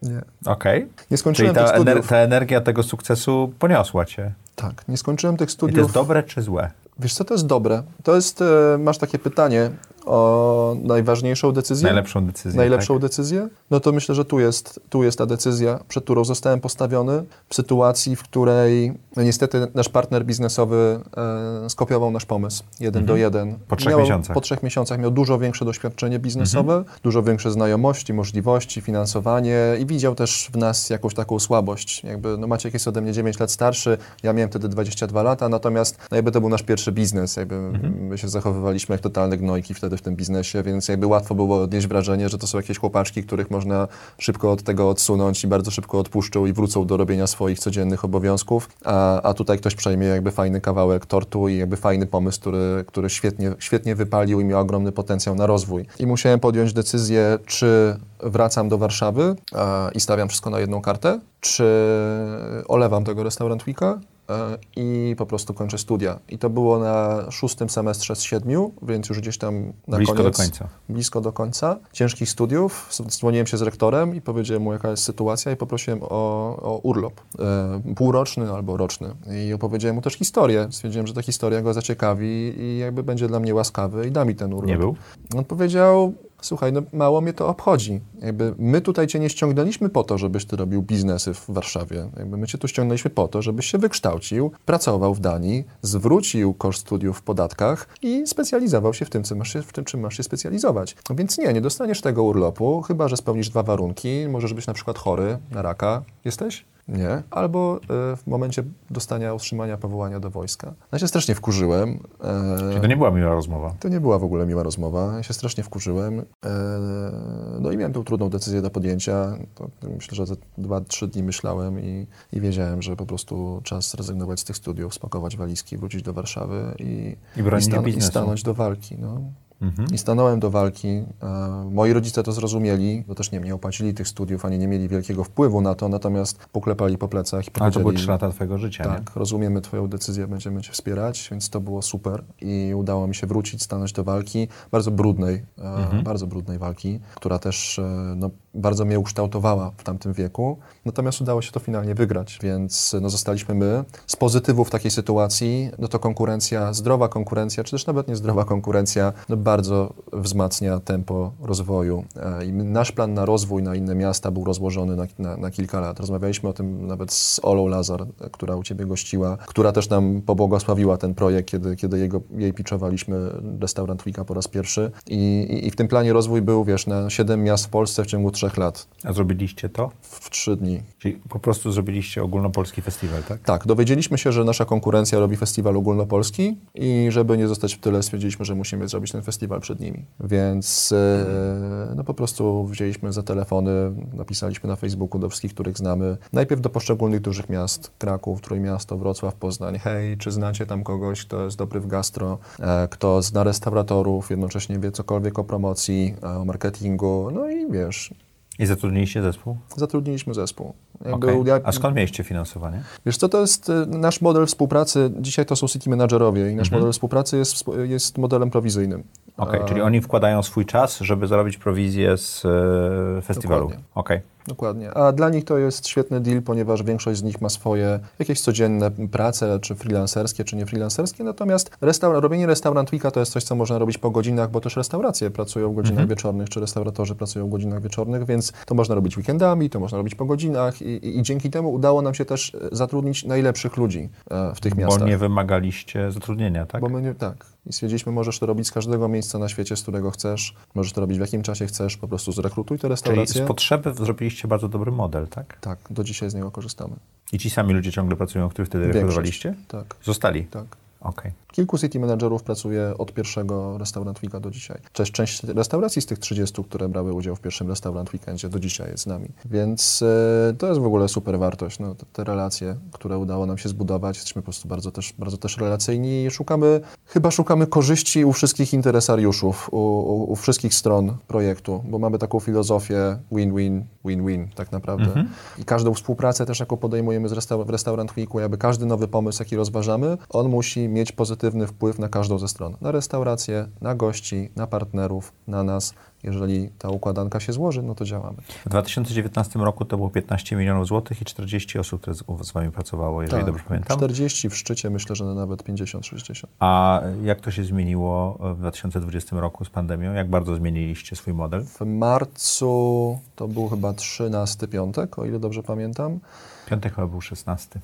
Nie. Okej. Nie Czyli skończyłem ta, tych ener- studiów. ta energia tego sukcesu poniosła cię. Tak, nie skończyłem tych I to studiów. jest dobre czy złe? Wiesz co, to jest dobre. To jest, e, masz takie pytanie o najważniejszą decyzję? Najlepszą decyzję. najlepszą tak? decyzję, no to myślę, że tu jest, tu jest ta decyzja, przed którą zostałem postawiony w sytuacji, w której no niestety nasz partner biznesowy e, skopiował nasz pomysł jeden do jeden. Mhm. Po trzech miał, miesiącach. Po trzech miesiącach miał dużo większe doświadczenie biznesowe, Mhm. dużo większe znajomości, możliwości, finansowanie i widział też w nas jakąś taką słabość. Jakby, no Maciek jest ode mnie 9 lat starszy, ja miałem wtedy 22 lata, natomiast no jakby to był nasz pierwszy biznes, jakby Mhm. my się zachowywaliśmy jak totalne gnojki wtedy w tym biznesie, więc jakby łatwo było odnieść wrażenie, że to są jakieś chłopaczki, których można szybko od tego odsunąć i bardzo szybko odpuszczą i wrócą do robienia swoich codziennych obowiązków, a, a tutaj ktoś przejmie jakby fajny kawałek tortu i jakby fajny pomysł, który, który świetnie, świetnie wypalił i miał ogromny potencjał na rozwój. I musiałem podjąć decyzję, czy wracam do Warszawy e, i stawiam wszystko na jedną kartę, czy olewam tego restaurant weeka e, i po prostu kończę studia. I to było na szóstym semestrze z siedmiu, więc już gdzieś tam na Blisko koniec, do końca. blisko do końca ciężkich studiów. Dzwoniłem się z rektorem i powiedziałem mu, jaka jest sytuacja i poprosiłem o, o urlop e, półroczny albo roczny. I opowiedziałem mu też historię. Stwierdziłem, że ta historia go zaciekawi i jakby będzie dla mnie łaskawy i da mi ten urlop. Nie był? On powiedział, słuchaj, no mało mnie to obchodzi. Jakby my tutaj cię nie ściągnęliśmy po to, żebyś ty robił biznesy w Warszawie. Jakby my cię tu ściągnęliśmy po to, żebyś się wykształcił, pracował w Danii, zwrócił koszt studiów w podatkach i specjalizował się w tym, co masz się, w tym czym masz się specjalizować. No Więc nie, nie dostaniesz tego urlopu, chyba że spełnisz dwa warunki. Możesz być na przykład chory na raka. Jesteś? Nie. Albo y, w momencie dostania otrzymania powołania do wojska. Ja się strasznie wkurzyłem. e, Czyli to nie była miła rozmowa. to nie była w ogóle miła rozmowa. Ja się strasznie wkurzyłem. Eee, No i miałem tą trudną decyzję do podjęcia. To myślę, że za dwa, trzy dni myślałem i, i wiedziałem, że po prostu czas zrezygnować z tych studiów, spakować walizki, wrócić do Warszawy i, I bronić stan- i stanąć do walki. No. Mhm. I stanąłem do walki. E, moi rodzice to zrozumieli, bo też nie, nie opłacili tych studiów, ani nie mieli wielkiego wpływu na to, natomiast poklepali po plecach i Ale to powiedzieli... były trzy lata twojego życia, nie? Tak, rozumiemy Twoją decyzję, będziemy Cię wspierać, więc to było super i udało mi się wrócić, stanąć do walki, bardzo brudnej, e, bardzo brudnej walki, która też e, no, bardzo mnie ukształtowała w tamtym wieku, natomiast udało się to finalnie wygrać, więc no, zostaliśmy my. Z pozytywów takiej sytuacji, no to konkurencja, zdrowa konkurencja, czy też nawet niezdrowa konkurencja, no, bardzo wzmacnia tempo rozwoju e, i nasz plan na rozwój na inne miasta był rozłożony na, na, na kilka lat. Rozmawialiśmy o tym nawet z Olą Lazar, która u Ciebie gościła, która też nam pobłogosławiła ten projekt, kiedy, kiedy jego, jej pitchowaliśmy Restaurant Weeka po raz pierwszy I, i, i w tym planie rozwój był, wiesz, na 7 miast w Polsce w ciągu 3 lat, A zrobiliście to? w, 3 dni. Czyli po prostu zrobiliście ogólnopolski festiwal, tak? Tak, dowiedzieliśmy się, że nasza konkurencja robi festiwal ogólnopolski i żeby nie zostać w tyle, stwierdziliśmy, że musimy zrobić ten festiwal przed nimi. Więc e, no po prostu wzięliśmy za telefony, napisaliśmy na Facebooku do wszystkich, których znamy. Najpierw do poszczególnych dużych miast, Kraków, Trójmiasto, Wrocław, Poznań. Hej, czy znacie tam kogoś, kto jest dobry w gastro, e, kto zna restauratorów, jednocześnie wie cokolwiek o promocji, e, o marketingu, no i wiesz, I zatrudniliście zespół? zatrudniliśmy zespół. Ja- A skąd mieliście finansowanie? Wiesz co, to jest y, nasz model współpracy, dzisiaj to są city managerowie i nasz Mhm. model współpracy jest, jest modelem prowizyjnym. Okej, A, czyli oni wkładają swój czas, żeby zarobić prowizję z e, festiwalu. Okej. Dokładnie. A dla nich to jest świetny deal, ponieważ większość z nich ma swoje jakieś codzienne prace, czy freelancerskie, czy nie freelancerskie, natomiast restaura- robienie restaurant weeka to jest coś, co można robić po godzinach, bo też restauracje pracują w godzinach wieczornych, czy restauratorzy pracują w godzinach wieczornych, więc to można robić weekendami, to można robić po godzinach i, i, i dzięki temu udało nam się też e, zatrudnić najlepszych ludzi e, w tych Bo miastach. nie wymagaliście zatrudnienia, tak? Bo my nie, tak. I stwierdziliśmy, możesz to robić z każdego miejsca na świecie, z którego chcesz, możesz to robić w jakim czasie chcesz, po prostu zrekrutuj te Czyli restauracje. z potrzeby zrobiliście bardzo dobry model, tak? Tak, do dzisiaj z niego korzystamy. I ci sami ludzie ciągle pracują, których wtedy rekrutowaliście? Tak, Zostali? tak. Okej. Kilku city managerów pracuje od pierwszego Restaurant Weeka do dzisiaj. Cześć, część restauracji z tych 30, które brały udział w pierwszym Restaurant Weekendzie do dzisiaj jest z nami. Więc e, to jest w ogóle super wartość. No, te, te relacje, które udało nam się zbudować, jesteśmy po prostu bardzo też, bardzo też relacyjni i szukamy, chyba szukamy korzyści u wszystkich interesariuszów, u, u, u wszystkich stron projektu, bo mamy taką filozofię win-win, win-win tak naprawdę. I każdą współpracę też, jaką podejmujemy z restaur- w Restaurant Weeku, jakby każdy nowy pomysł, jaki rozważamy, on musi mieć pozytywny wpływ na każdą ze stron. Na restaurację, na gości, na partnerów, na nas. Jeżeli ta układanka się złoży, no to działamy. W 2019 roku to było 15 milionów złotych i 40 osób, które z, z Wami pracowało, jeżeli Tak, dobrze pamiętam. 40 w szczycie, myślę, że nawet 50-60. A jak to się zmieniło w 2020 roku z pandemią? Jak bardzo zmieniliście swój model? W marcu to był chyba 13 piątek, o ile dobrze pamiętam. Piątek chyba był 16,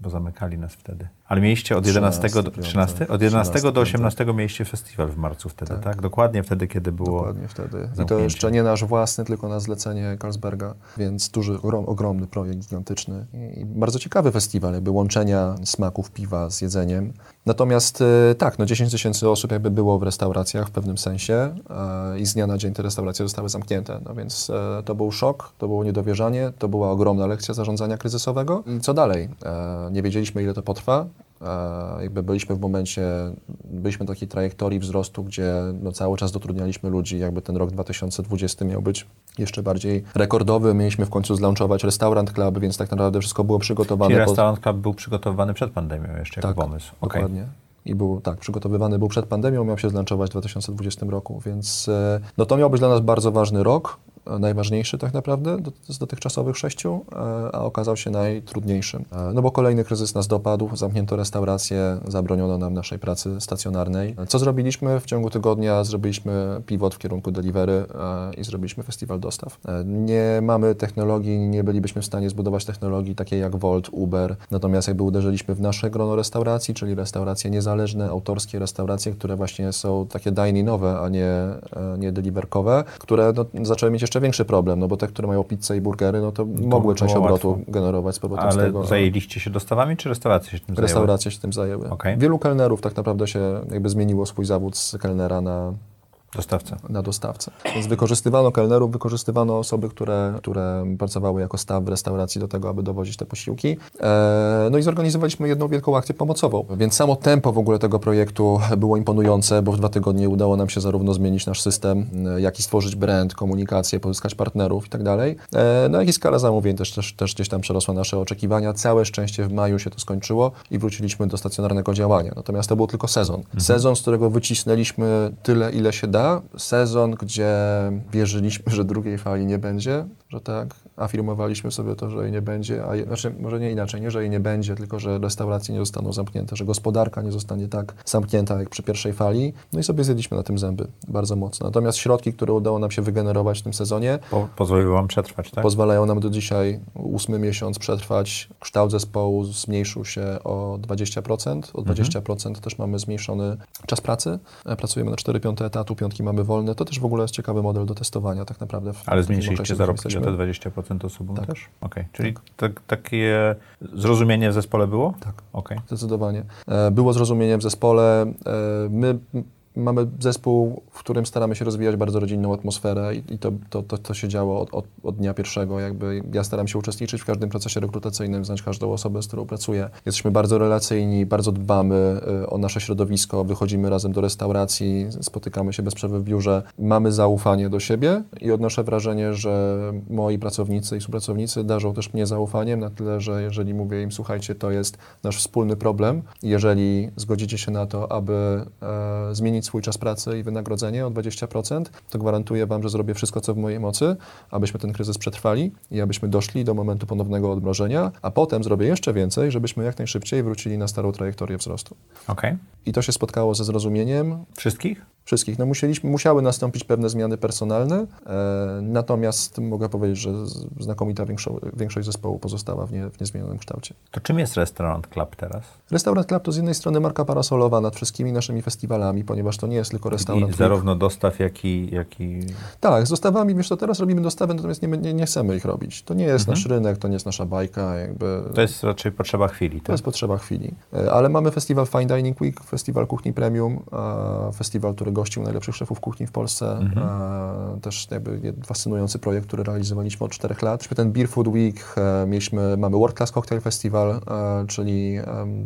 bo zamykali nas wtedy. Ale mieliście od 11, 13, do, piątek, 13? Od 11 do 13, 18 mieliście festiwal w marcu wtedy, tak? Tak. Dokładnie wtedy, kiedy było... Dokładnie wtedy. I to zamknięcie. jeszcze nie nasz własny, tylko na zlecenie Carlsberga, więc duży, ogrom, ogromny projekt, gigantyczny i bardzo ciekawy festiwal, jakby łączenia smaków piwa z jedzeniem. Natomiast e, tak, no 10 tysięcy osób jakby było w restauracjach w pewnym sensie e, i z dnia na dzień te restauracje zostały zamknięte, no więc e, to był szok, to było niedowierzanie, to była ogromna lekcja zarządzania kryzysowego. I co dalej? E, nie wiedzieliśmy, ile to potrwa. E, jakby byliśmy w momencie, byliśmy na takiej trajektorii wzrostu, gdzie no, cały czas dotrudnialiśmy ludzi, jakby ten rok 2020 miał być jeszcze bardziej rekordowy. Mieliśmy w końcu zlaunchować Restaurant Club, więc tak naprawdę wszystko było przygotowane. Czyli Restaurant Club był przygotowywany przed pandemią jeszcze jako pomysł. Okej. Dokładnie. I był tak, przygotowywany był przed pandemią, miał się zlaunchować w 2020 roku, więc e, no to miał być dla nas bardzo ważny rok, najważniejszy tak naprawdę z dotychczasowych sześciu, e, a okazał się najtrudniejszym. E, No bo kolejny kryzys nas dopadł, zamknięto restaurację, zabroniono nam naszej pracy stacjonarnej. Co zrobiliśmy? W ciągu tygodnia zrobiliśmy pivot w kierunku delivery e, i zrobiliśmy festiwal dostaw. E, Nie mamy technologii, nie bylibyśmy w stanie zbudować technologii takiej jak Volt, Uber, natomiast jakby uderzyliśmy w nasze grono restauracji, czyli restauracje niezależne, autorskie restauracje, które właśnie są takie dine-inowe, a nie, e, nie deliverkowe, które no, zaczęły mieć jeszcze większy problem, no bo te, które mają pizzę i burgery, no to mogły część obrotu łatwo. generować z powrotem z Ale tego. zajęliście się dostawami, czy restauracje się tym zajęły? Restauracje się tym zajęły. Okej. Wielu kelnerów tak naprawdę się jakby zmieniło swój zawód z kelnera na, Dostawca. na dostawcę. Więc wykorzystywano kelnerów, wykorzystywano osoby, które, które pracowały jako staw w restauracji do tego, aby dowozić te posiłki. E, no i zorganizowaliśmy jedną wielką akcję pomocową. Więc samo tempo w ogóle tego projektu było imponujące, bo w dwa tygodnie udało nam się zarówno zmienić nasz system, e, jak i stworzyć brand, komunikację, pozyskać partnerów i tak dalej. E, no jak i skala zamówień też, też, też gdzieś tam przerosła nasze oczekiwania. Całe szczęście w maju się to skończyło i wróciliśmy do stacjonarnego działania. Natomiast to był tylko sezon. Sezon, z którego wycisnęliśmy tyle, ile się da. Sezon, gdzie wierzyliśmy, że drugiej fali nie będzie, że tak, afirmowaliśmy sobie to, że jej nie będzie, a je, znaczy może nie inaczej, nie, że jej nie będzie, tylko że restauracje nie zostaną zamknięte, że gospodarka nie zostanie tak zamknięta jak przy pierwszej fali. No i sobie zjedliśmy na tym zęby bardzo mocno. Natomiast środki, które udało nam się wygenerować w tym sezonie, Po, pozwoliły wam przetrwać, tak? pozwalają nam do dzisiaj ósmy miesiąc przetrwać. Kształt zespołu zmniejszył się o 20%. O 20% też mamy zmniejszony czas pracy. E, Pracujemy na 4 piąte etatu, piątki mamy wolne. To też w ogóle jest ciekawy model do testowania tak naprawdę. W Ale zmniejszyliście zarobki te 20% osobom Tak. też? Okej, czyli tak, takie zrozumienie w zespole było? Tak. Okej. Zdecydowanie. E, Było zrozumienie w zespole. E, My mamy zespół, w którym staramy się rozwijać bardzo rodzinną atmosferę i i to, to, to, to się działo od, od, od dnia pierwszego. Jakby ja staram się uczestniczyć w każdym procesie rekrutacyjnym, znać każdą osobę, z którą pracuję. Jesteśmy bardzo relacyjni, bardzo dbamy e, o nasze środowisko, wychodzimy razem do restauracji, spotykamy się bez przerwy w biurze. Mamy zaufanie do siebie i odnoszę wrażenie, że moi pracownicy i współpracownicy darzą też mnie zaufaniem na tyle, że jeżeli mówię im, słuchajcie, to jest nasz wspólny problem, jeżeli zgodzicie się na to, aby e, zmienić swój czas pracy i wynagrodzenie o 20%, to gwarantuję Wam, że zrobię wszystko, co w mojej mocy, abyśmy ten kryzys przetrwali i abyśmy doszli do momentu ponownego odmrożenia, a potem zrobię jeszcze więcej, żebyśmy jak najszybciej wrócili na starą trajektorię wzrostu. Okej. I to się spotkało ze zrozumieniem Wszystkich? wszystkich. No musieliśmy, musiały nastąpić pewne zmiany personalne, e, natomiast mogę powiedzieć, że znakomita większo, większość zespołu pozostała w, nie, w niezmienionym kształcie. To czym jest Restaurant Club teraz? Restaurant Club to z jednej strony marka parasolowa nad wszystkimi naszymi festiwalami, ponieważ to nie jest tylko I restaurant. Week. zarówno dostaw, jak i... Jak i... Tak, z dostawami, wiesz co, teraz robimy dostawy, natomiast nie, nie, nie chcemy ich robić. To nie jest nasz rynek, to nie jest nasza bajka, jakby... Mhm. To jest raczej potrzeba chwili, To tak? jest potrzeba chwili. E, Ale mamy festiwal Fine Dining Week, festiwal kuchni premium, e, festiwal, który gościł najlepszych szefów kuchni w Polsce. Mhm. E, Też jakby fascynujący projekt, który realizowaliśmy od czterech lat. Ten Beer Food Week, mieliśmy, mamy World Class Cocktail Festival, czyli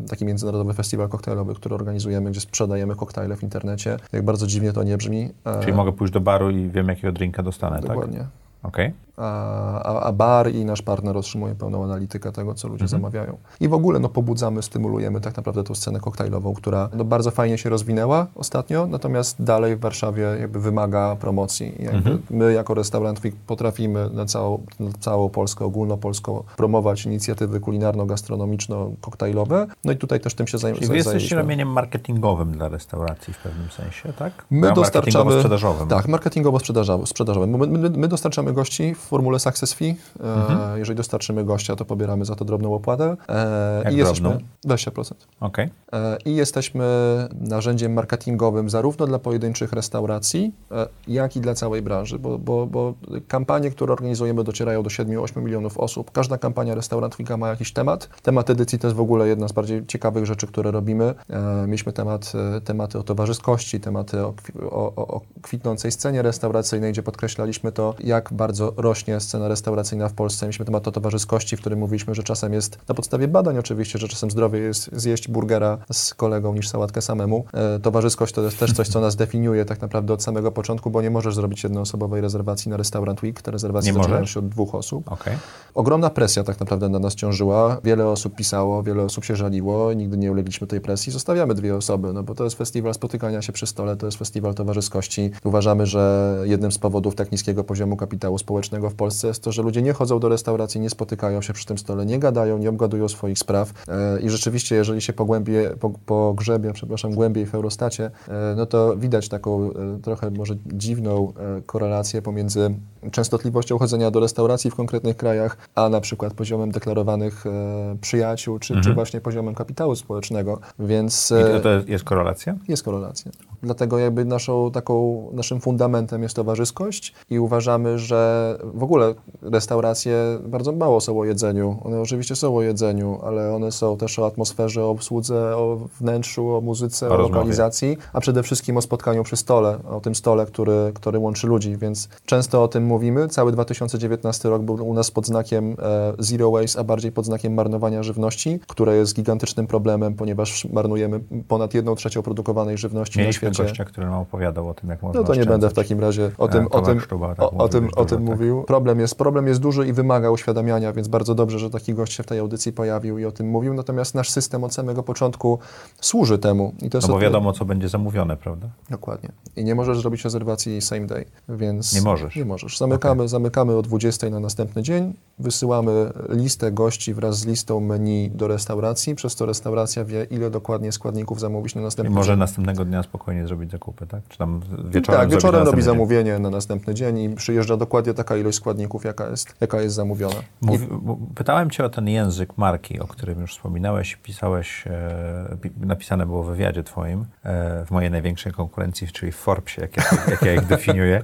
taki międzynarodowy festiwal koktajlowy, który organizujemy, gdzie sprzedajemy koktajle w internecie. Jak bardzo dziwnie to nie brzmi. e, Czyli mogę pójść do baru i wiem, jakiego drinka dostanę, tak? Dokładnie. Okej. a, a, a bar i nasz partner otrzymuje pełną analitykę tego, co ludzie zamawiają. I w ogóle no, pobudzamy, stymulujemy tak naprawdę tą scenę koktajlową, która no, bardzo fajnie się rozwinęła ostatnio, natomiast dalej w Warszawie jakby wymaga promocji. Jakby My jako restaurant potrafimy na całą, na całą Polskę, ogólnopolską promować inicjatywy kulinarno-gastronomiczno-koktajlowe. No i tutaj też tym się zaj- Czyli wy jesteście ramieniem marketingowym dla restauracji w pewnym sensie, tak? My dostarczamy. Marketingowo-sprzedażowym. Tak, marketingowo-sprzedażowym. sprzedażowym. My, my, my dostarczamy gości w formule success fee. E, Mhm. Jeżeli dostarczymy gościa, to pobieramy za to drobną opłatę. E, Jak I jesteśmy drobną? 20%. Okej. E, I jesteśmy narzędziem marketingowym zarówno dla pojedynczych restauracji, jak i dla całej branży, bo, bo, bo kampanie, które organizujemy, docierają do 7-8 milionów osób. Każda kampania Restaurant Weeka ma jakiś temat. Temat edycji to jest w ogóle jedna z bardziej ciekawych rzeczy, które robimy. Mieliśmy temat, tematy o towarzyskości, tematy o, o, o kwitnącej scenie restauracyjnej, gdzie podkreślaliśmy to, jak bardzo rośnie scena restauracyjna w Polsce. Mieliśmy temat o towarzyskości, w którym mówiliśmy, że czasem jest, na podstawie badań oczywiście, że czasem zdrowie jest zjeść burgera z kolegą niż sałatkę samemu. E, towarzyskość to jest też coś, co nas definiuje tak naprawdę od samego początku, bo nie możesz zrobić jednoosobowej rezerwacji na Restaurant Week. Te rezerwacje Nie zaczynają możesz? się od dwóch osób. Okej. Ogromna presja tak naprawdę na nas ciążyła. Wiele osób pisało, wiele osób się żaliło. Nigdy nie ulegliśmy tej presji. Zostawiamy dwie osoby, no bo to jest festiwal spotykania się przy stole, to jest festiwal towarzyskości. Uważamy, że jednym z powodów tak niskiego poziomu kapitału społecznego w Polsce jest to, że ludzie nie chodzą do restauracji, nie spotykają się przy tym stole, nie gadają, nie obgadują swoich spraw. E, I rzeczywiście, jeżeli się pogłębie, po, pogrzebie, przepraszam, głębiej w Eurostacie, e, no to widać taką e, trochę może dziwną korelację pomiędzy częstotliwością chodzenia do restauracji w konkretnych krajach, a na przykład poziomem deklarowanych e, przyjaciół, czy, czy właśnie poziomem kapitału społecznego, więc I to, e, jest- korelacja? jest korelacja. Dlatego jakby naszą taką, naszym fundamentem jest towarzyskość i uważamy, że w ogóle restauracje bardzo mało są o jedzeniu. One oczywiście są o jedzeniu, ale one są też o atmosferze, o obsłudze, o wnętrzu, o muzyce, O o, lokalizacji, a przede wszystkim o spotkaniu przy stole, o tym stole, który, który łączy ludzi, więc często o tym mówimy. Cały 2019 rok był u nas pod znakiem e, zero waste, a bardziej pod znakiem marnowania żywności, które jest gigantycznym problemem, ponieważ marnujemy ponad jedną trzecią produkowanej żywności Mieliśmy na świecie. gościa, który nam opowiadał o tym, jak można No to nie będę w takim razie o tym, o tym, Sztuba, tak o, o mówił tym, o tym tak. mówił. Problem jest, problem jest duży i wymaga uświadamiania, więc bardzo dobrze, że taki gość się w tej audycji pojawił i o tym mówił. Natomiast nasz system od samego początku służy temu. I to jest No bo wiadomo, co będzie zamówione, prawda? Dokładnie. I nie możesz zrobić rezerwacji same day, więc... Nie możesz. Nie możesz. Zamykamy, zamykamy o 20 na następny dzień, wysyłamy listę gości wraz z listą menu do restauracji, przez to restauracja wie, ile dokładnie składników zamówić na I następny może dzień. następnego dnia spokojnie zrobić zakupy, tak? Czy tam wieczorem tak, wieczorem robi dzień? zamówienie na następny dzień i przyjeżdża dokładnie taka ilość składników, jaka jest, jaka jest zamówiona. Mówi, m- pytałem Cię o ten język marki, o którym już wspominałeś, pisałeś, e, pi- napisane było w wywiadzie Twoim, e, w mojej największej konkurencji, czyli w Forbesie, jak ja, jak ja ich definiuję.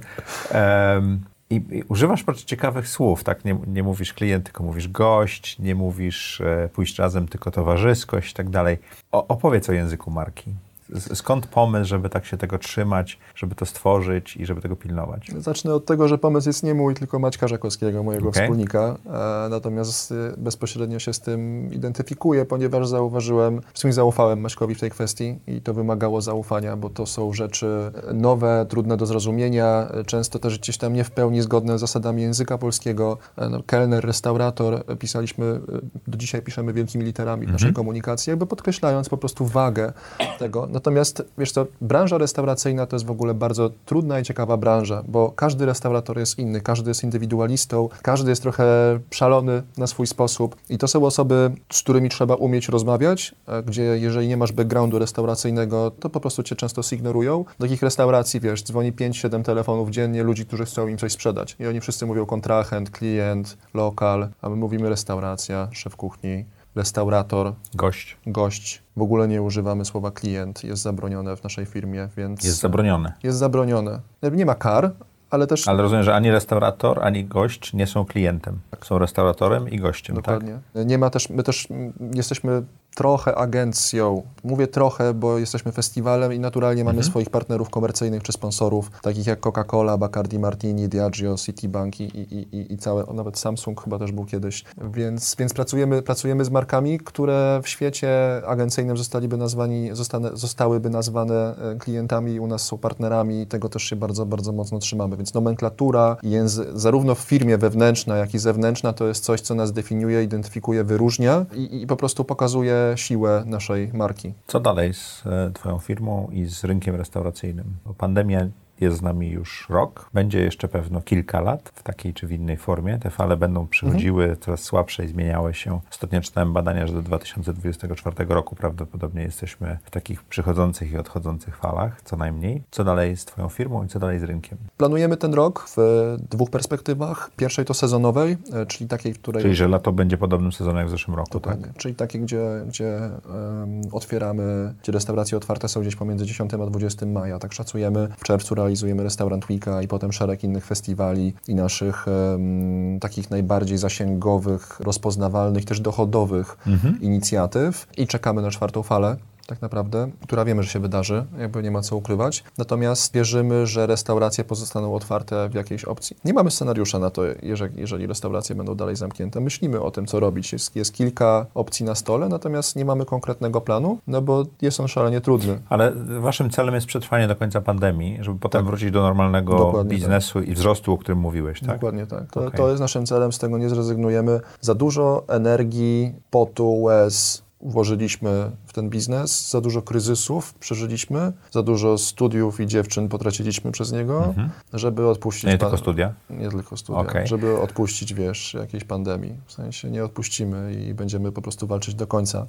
Em, i, I używasz bardzo ciekawych słów, tak? Nie, nie mówisz klient, tylko mówisz gość, nie mówisz e, pójść razem, tylko towarzyskość i tak dalej. O, opowiedz o języku marki. Skąd pomysł, żeby tak się tego trzymać, żeby to stworzyć i żeby tego pilnować? Zacznę od tego, że pomysł jest nie mój, tylko Maćka Żakowskiego, mojego Okej. wspólnika. E, natomiast e, bezpośrednio się z tym identyfikuję, ponieważ zauważyłem, w sumie zaufałem Maćkowi w tej kwestii i to wymagało zaufania, bo to są rzeczy nowe, trudne do zrozumienia, często też gdzieś tam nie w pełni zgodne z zasadami języka polskiego. E, No, kelner, restaurator, pisaliśmy, do dzisiaj piszemy wielkimi literami w naszej komunikacji, jakby podkreślając po prostu wagę tego. Natomiast, wiesz co, branża restauracyjna to jest w ogóle bardzo trudna i ciekawa branża, bo każdy restaurator jest inny, każdy jest indywidualistą, każdy jest trochę szalony na swój sposób i to są osoby, z którymi trzeba umieć rozmawiać, gdzie jeżeli nie masz backgroundu restauracyjnego, to po prostu cię często signorują. Do takich restauracji, wiesz, dzwoni 5-7 telefonów dziennie ludzi, którzy chcą im coś sprzedać i oni wszyscy mówią kontrahent, klient, lokal, a my mówimy restauracja, szef kuchni, restaurator, Gość. gość. W ogóle nie używamy słowa klient, jest zabronione w naszej firmie, więc Jest zabronione. jest zabronione. Nie ma kar, ale też Ale rozumiem, że ani restaurator, ani gość nie są klientem. Są restauratorem i gościem, tak? dokładnie. Nie ma też, my też jesteśmy trochę agencją. Mówię trochę, bo jesteśmy festiwalem i naturalnie mamy swoich partnerów komercyjnych czy sponsorów, takich jak Coca-Cola, Bacardi Martini, Diageo, Citibank i, i, i, i całe, nawet Samsung chyba też był kiedyś. Więc, więc pracujemy, pracujemy z markami, które w świecie agencyjnym zostaliby nazwani, zostane, zostałyby nazwane e, klientami u nas są partnerami i tego też się bardzo, bardzo mocno trzymamy. Więc nomenklatura, języ, zarówno w firmie wewnętrzna, jak i zewnętrzna, to jest coś, co nas definiuje, identyfikuje, wyróżnia i, i po prostu pokazuje siłę naszej marki. Co dalej z e, Twoją firmą i z rynkiem restauracyjnym? Bo pandemia jest z nami już rok, będzie jeszcze pewno kilka lat w takiej czy w innej formie. Te fale będą przychodziły coraz słabsze i zmieniały się. Ostatnio czytałem badania, że do 2024 roku prawdopodobnie jesteśmy w takich przychodzących i odchodzących falach, co najmniej. Co dalej z Twoją firmą i co dalej z rynkiem? Planujemy ten rok w dwóch perspektywach. Pierwszej to sezonowej, e, czyli takiej, w której... Czyli, że lato będzie podobnym sezonem jak w zeszłym roku, Dokładnie. tak? Czyli takie, gdzie, gdzie em, otwieramy, gdzie restauracje otwarte są gdzieś pomiędzy 10 a 20 maja. Tak szacujemy. W czerwcu realizujemy Restaurant Weeka i potem szereg innych festiwali i naszych em, takich najbardziej zasięgowych, rozpoznawalnych, też dochodowych inicjatyw. I czekamy na czwartą falę tak naprawdę, która wiemy, że się wydarzy, jakby nie ma co ukrywać. Natomiast wierzymy, że restauracje pozostaną otwarte w jakiejś opcji. Nie mamy scenariusza na to, jeżeli, jeżeli restauracje będą dalej zamknięte. Myślimy o tym, co robić. Jest, jest kilka opcji na stole, natomiast nie mamy konkretnego planu, no bo jest on szalenie trudny. Ale waszym celem jest przetrwanie do końca pandemii, żeby potem Tak. wrócić do normalnego Dokładnie biznesu i wzrostu, o którym mówiłeś, tak? Dokładnie tak. To, Okej. to jest naszym celem, z tego nie zrezygnujemy. Za dużo energii, potu, łez włożyliśmy w ten biznes, za dużo kryzysów przeżyliśmy, za dużo studiów i dziewczyn potraciliśmy przez niego, żeby odpuścić... Mhm. Nie pa- tylko studia? Nie tylko studia. Okej. Żeby odpuścić, wiesz, jakiejś pandemii. W sensie nie odpuścimy i będziemy po prostu walczyć do końca.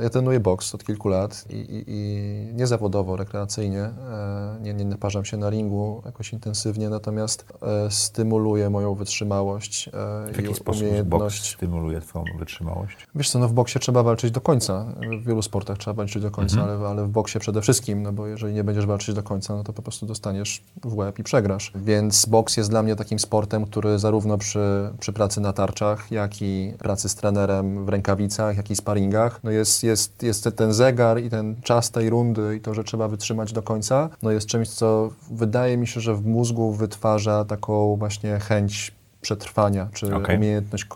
E, Ja trenuję boks od kilku lat i, i, i nie zawodowo, rekreacyjnie. E, Nie, nie naparzam się na ringu jakoś intensywnie, natomiast e, stymuluję moją wytrzymałość W jaki i sposób boks umiejętność. stymuluje Twoją wytrzymałość? Wiesz co, no w boksie trzeba walczyć do końca. W wielu sportach trzeba walczyć do końca, Mhm. ale, ale w boksie przede wszystkim, no bo jeżeli nie będziesz walczyć do końca, no to po prostu dostaniesz w łeb i przegrasz. Więc boks jest dla mnie takim sportem, który zarówno przy, przy pracy na tarczach, jak i pracy z trenerem w rękawicach, jak i sparingach, no jest, jest, jest ten zegar i ten czas tej rundy i to, że trzeba wytrzymać do końca, no jest czymś, co wydaje mi się, że w mózgu wytwarza taką właśnie chęć przetrwania, czy Okej. umiejętność,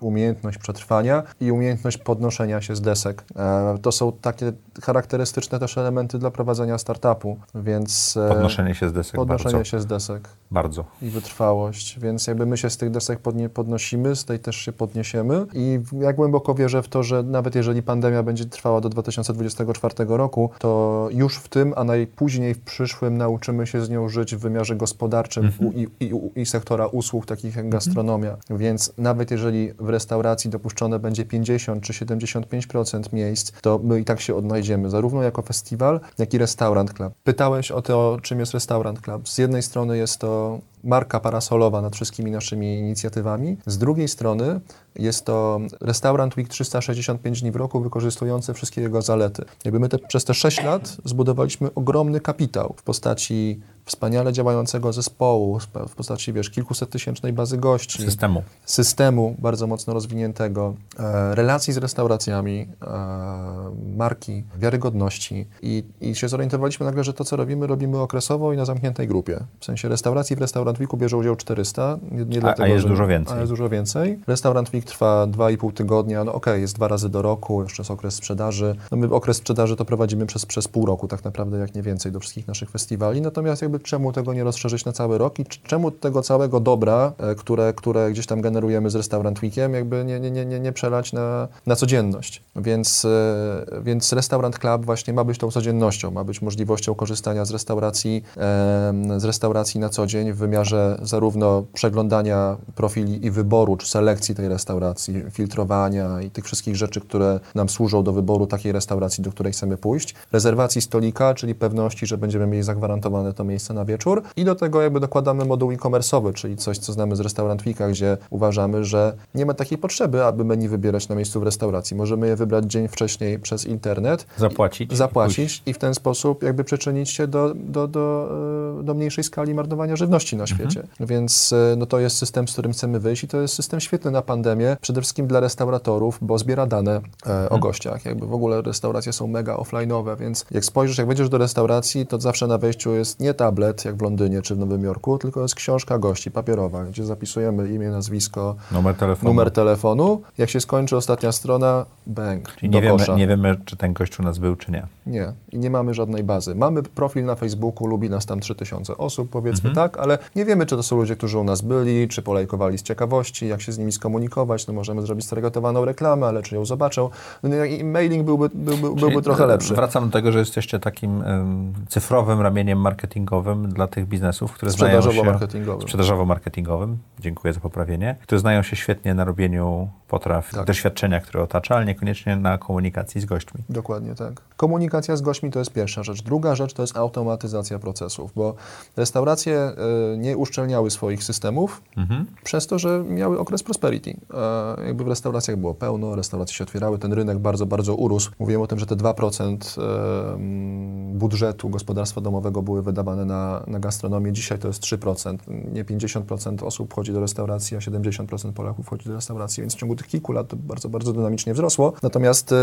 umiejętność przetrwania i umiejętność podnoszenia się z desek. E, to są takie charakterystyczne też elementy dla prowadzenia startupu, więc... e, Podnoszenie się z desek podnoszenie bardzo. się z desek Bardzo. i wytrwałość, więc jakby my się z tych desek podnie, podnosimy, z tej też się podniesiemy i ja głęboko wierzę w to, że nawet jeżeli pandemia będzie trwała do 2024 roku, to już w tym, a najpóźniej w przyszłym nauczymy się z nią żyć w wymiarze gospodarczym u, i, i, u- i sektora usług, takich jak gastronomia. Więc nawet jeżeli w restauracji dopuszczone będzie 50 czy 75% miejsc, to my i tak się odnajdziemy, zarówno jako festiwal, jak i restaurant club. Pytałeś o to, czym jest restaurant club. Z jednej strony jest to marka parasolowa nad wszystkimi naszymi inicjatywami. Z drugiej strony jest to restaurant Week 365 dni w roku, wykorzystujący wszystkie jego zalety. Jakby my te, przez te 6 lat zbudowaliśmy ogromny kapitał w postaci wspaniale działającego zespołu, w postaci, wiesz, kilkuset tysięcznej bazy gości Systemu. systemu bardzo mocno rozwiniętego, e, relacji z restauracjami, e, marki, wiarygodności I, i się zorientowaliśmy nagle, że to, co robimy, robimy okresowo i na zamkniętej grupie. W sensie restauracji w Restaurant Weeku bierze udział 400. Nie, nie A- dlatego, a jest że, dużo więcej. A jest dużo więcej. Restaurant Week trwa 2,5 tygodnia. No okej, jest dwa razy do roku, jeszcze jest okres sprzedaży. No my okres sprzedaży to prowadzimy przez, przez pół roku tak naprawdę, jak nie więcej, do wszystkich naszych festiwali. Natomiast jakby czemu tego nie rozszerzyć na cały rok i czemu tego całego dobra, e, które, które gdzieś tam generujemy z Restaurant Weekiem, jakby nie, nie, nie, nie, nie przelać na, na codzienność. Więc, e, więc Restaurant Club właśnie ma być tą codziennością, ma być możliwością korzystania z restauracji, z restauracji na co dzień w wymiarze zarówno przeglądania profili i wyboru czy selekcji tej restauracji, filtrowania i tych wszystkich rzeczy, które nam służą do wyboru takiej restauracji, do której chcemy pójść, rezerwacji stolika, czyli pewności, że będziemy mieli zagwarantowane to miejsce na wieczór i do tego jakby dokładamy moduł e-commerce'owy, czyli coś, co znamy z Restaurant Weeka, gdzie uważamy, że nie ma takiej potrzeby, aby menu wybierać na miejscu w restauracji. Możemy je wybrać dzień wcześniej przez internet, Zapłacić. i zapłacić i w ten sposób jakby przyczynić się do, do, do, e, do mniejszej skali marnowania żywności na świecie. Więc e, no to jest system, z którym chcemy wyjść i to jest system świetny na pandemię, przede wszystkim dla restauratorów, bo zbiera dane e, o gościach. Jakby w ogóle restauracje są mega offline'owe, więc jak spojrzysz, jak wejdziesz do restauracji, to zawsze na wejściu jest nie tablet, jak w Londynie czy w Nowym Jorku, tylko jest książka gości papierowa, gdzie zapisujemy imię, nazwisko, Numer telefonu. numer telefonu. Jak się skończy ostatnia strona, bang, Czyli do nie wiemy, nie wiemy, czy ten gość u nas był, czy nie. Nie, i nie mamy żadnej bazy. Mamy profil na Facebooku, lubi nas tam 3000 osób, powiedzmy tak, ale nie wiemy, czy to są ludzie, którzy u nas byli, czy polajkowali z ciekawości, jak się z nimi skomunikować. No możemy zrobić stargetowaną reklamę, ale czy ją zobaczą? No, i mailing byłby, byłby, byłby trochę lepszy. Wracam do tego, że jesteście takim em, cyfrowym ramieniem marketingowym dla tych biznesów, które znają się... Sprzedażowo-marketingowym. Sprzedażowo-marketingowym. Dziękuję za poprawienie. Które znają się świetnie na robieniu potraw, Tak. doświadczenia, które otacza, ale niekoniecznie na komunikacji z gośćmi. Dokładnie tak. Komunikacja z gośćmi to jest pierwsza rzecz. Druga rzecz to jest automatyzacja procesów, bo restauracje y, nie uszczelniały swoich systemów Mhm. przez to, że miały okres prosperity. E, jakby w restauracjach było pełno, restauracje się otwierały, ten rynek bardzo, bardzo urósł. Mówiłem o tym, że te 2% e, mm, budżetu gospodarstwa domowego były wydawane na, na gastronomię. Dzisiaj to jest 3%. Nie 50% osób wchodzi do restauracji, a 70% Polaków wchodzi do restauracji, więc w ciągu tych kilku lat bardzo, bardzo dynamicznie wzrosło. Natomiast e,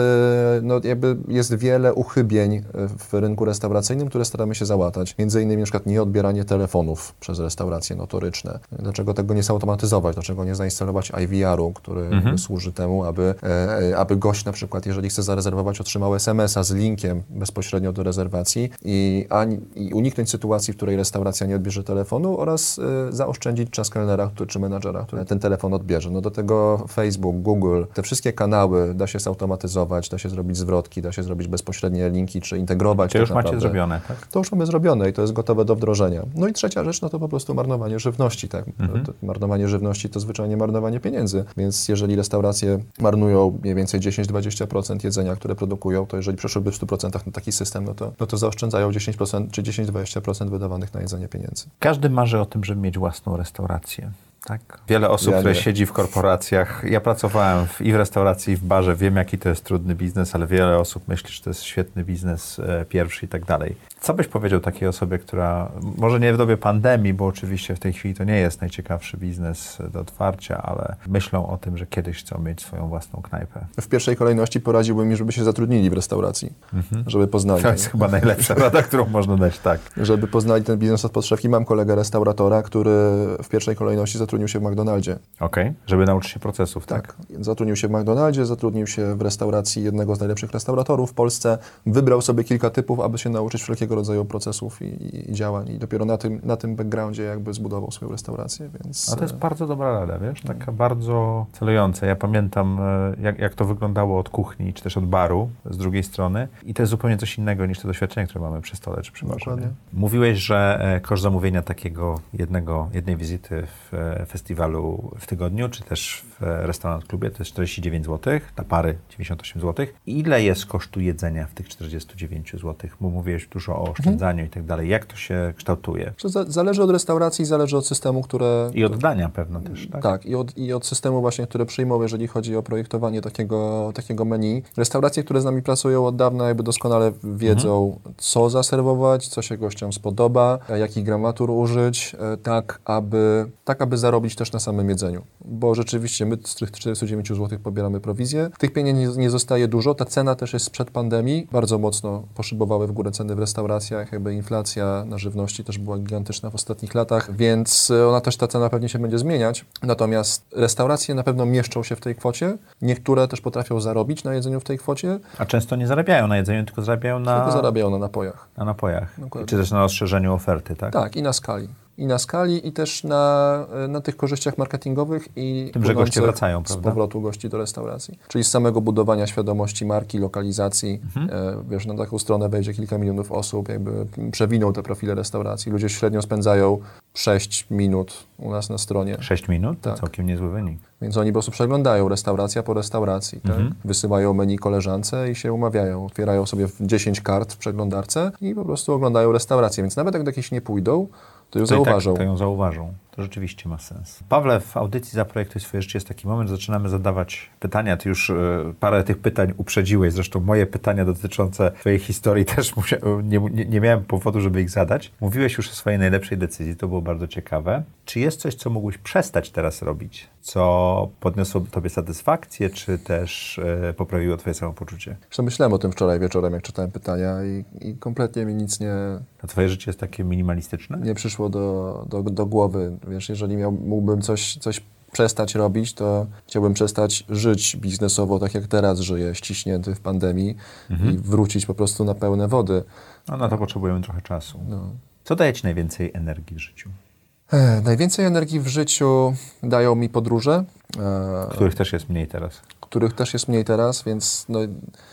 no, jakby jest wiele uchybień e, w rynku restauracyjnym, które staramy się załatać. Między innymi na przykład nieodbieranie telefonów przez restauracje notoryczne. Dlaczego tego nie zautomatyzować? Dlaczego nie zainstalować IVR-u, który jakby służy temu, aby, e, aby gość na przykład, jeżeli chce zarezerwować, otrzymał SMS-a z linkiem bezpośrednio do rezerwacji i, ani, i uniknąć sytuacji, w której restauracja nie odbierze telefonu oraz zaoszczędzić czas kelnera czy menadżera, który ten telefon odbierze. No do tego Facebook, Google, te wszystkie kanały da się zautomatyzować, da się zrobić zwrotki, da się zrobić bezpośrednie linki, czy integrować. To tak już macie naprawdę. zrobione, tak? To już mamy zrobione i to jest gotowe do wdrożenia. No i trzecia rzecz, no to po prostu marnowanie żywności, tak. Mhm. To, marnowanie żywności to zwyczajnie marnowanie pieniędzy, więc jeżeli restauracje marnują mniej więcej 10-20% jedzenia, które produkują, to jeżeli przeszłyby w 100% na taki system, no to, no to zaoszczędzają 10% czy 10-20% wydawanych na jedzenie pieniędzy. Każdy marzy o tym, żeby mieć własną restaurację. Tak. Wiele osób, Ja które siedzi w korporacjach, ja pracowałem w, i w restauracji, i w barze, wiem jaki to jest trudny biznes, ale wiele osób myśli, że to jest świetny biznes e, pierwszy i tak dalej. Co byś powiedział takiej osobie, która, może nie w dobie pandemii, bo oczywiście w tej chwili to nie jest najciekawszy biznes do otwarcia, ale myślą o tym, że kiedyś chcą mieć swoją własną knajpę. W pierwszej kolejności poradziłbym im, żeby się zatrudnili w restauracji, żeby poznali. Mhm. To jest chyba najlepsza rada, którą można dać, tak. żeby poznali ten biznes od podszewki. Mam kolegę restauratora, który w pierwszej kolejności zatrudnił się w McDonaldzie. Okej, żeby nauczyć się procesów, tak? Tak. Zatrudnił się w McDonaldzie, zatrudnił się w restauracji jednego z najlepszych restauratorów w Polsce. Wybrał sobie kilka typów, aby się nauczyć wszelkiego rodzaju procesów i, i, i działań. I dopiero na tym, na tym backgroundzie jakby zbudował swoją restaurację, więc... A to jest e, bardzo dobra rada, wiesz, taka bardzo celująca. Ja pamiętam, e, jak, jak to wyglądało od kuchni, czy też od baru z drugiej strony i to jest zupełnie coś innego niż te doświadczenia, które mamy przy stole czy przy barze. Mówiłeś, że e, koszt zamówienia takiego jednego, jednej wizyty w festiwalu w tygodniu, czy też restaurant klubie, to jest 49 zł, dla pary 98 zł. Ile jest kosztu jedzenia w tych 49 zł? Bo mówiłeś dużo o oszczędzaniu i tak dalej. Jak to się kształtuje? Zależy od restauracji, zależy od systemu, które... I oddania pewno też, tak? Tak, i od, i od systemu właśnie, który przyjmą, jeżeli chodzi o projektowanie takiego, takiego menu. Restauracje, które z nami pracują od dawna, jakby doskonale wiedzą, co zaserwować, co się gościom spodoba, e, jakich gramatur użyć, e, tak aby, tak aby zarobić też na samym jedzeniu. Bo rzeczywiście my my z tych 49 zł pobieramy prowizję. Tych pieniędzy nie, zostaje dużo, ta cena też jest sprzed pandemii, bardzo mocno poszybowały w górę ceny w restauracjach, jakby inflacja na żywności też była gigantyczna w ostatnich latach, więc e, ona też ta cena pewnie się będzie zmieniać. Natomiast restauracje na pewno mieszczą się w tej kwocie, niektóre też potrafią zarobić na jedzeniu w tej kwocie, A często nie zarabiają na jedzeniu, tylko zarabiają na, tylko zarabiają na napojach. na napojach. Dokładnie. Czy też na rozszerzeniu oferty, tak? Tak, i na skali. I na skali, i też na, na tych korzyściach marketingowych i Tym, że goście wracają, z prawda? powrotu gości do restauracji. Czyli z samego budowania świadomości marki, lokalizacji. Mhm. E, wiesz, na taką stronę wejdzie kilka milionów osób, jakby przewiną te profile restauracji. Ludzie średnio spędzają 6 minut u nas na stronie. 6 minut to Tak. całkiem niezły wynik. Więc oni po prostu przeglądają restauracja po restauracji, tak? Mhm. Wysyłają menu koleżance i się umawiają. Otwierają sobie 10 kart w przeglądarce i po prostu oglądają restaurację. Więc nawet jak do jakiejś nie pójdą, to ją To zauważą. Tak, to ją zauważą. To rzeczywiście ma sens. Pawle, w audycji Zaprojektuj swoje życie jest taki moment, że zaczynamy zadawać pytania. Ty już e, parę tych pytań uprzedziłeś. Zresztą moje pytania dotyczące twojej historii też musia, nie, nie, miałem powodu, żeby ich zadać. Mówiłeś już o swojej najlepszej decyzji, to było bardzo ciekawe. Czy jest coś, co mógłbyś przestać teraz robić, co podniosłoby tobie satysfakcję, czy też e, poprawiło twoje samopoczucie? Zresztą myślałem o tym wczoraj wieczorem, jak czytałem pytania i, i kompletnie mi nic nie, A twoje życie jest takie minimalistyczne? nie przyszło do, do, do głowy. Wiesz, jeżeli miał, mógłbym coś, coś przestać robić, to chciałbym przestać żyć biznesowo tak jak teraz żyję, ściśnięty w pandemii i wrócić po prostu na pełne wody. No na to potrzebujemy trochę czasu. No. Co daje ci najwięcej energii w życiu? Ech, najwięcej energii w życiu dają mi podróże, e, Których też jest mniej teraz. których też jest mniej teraz, więc no,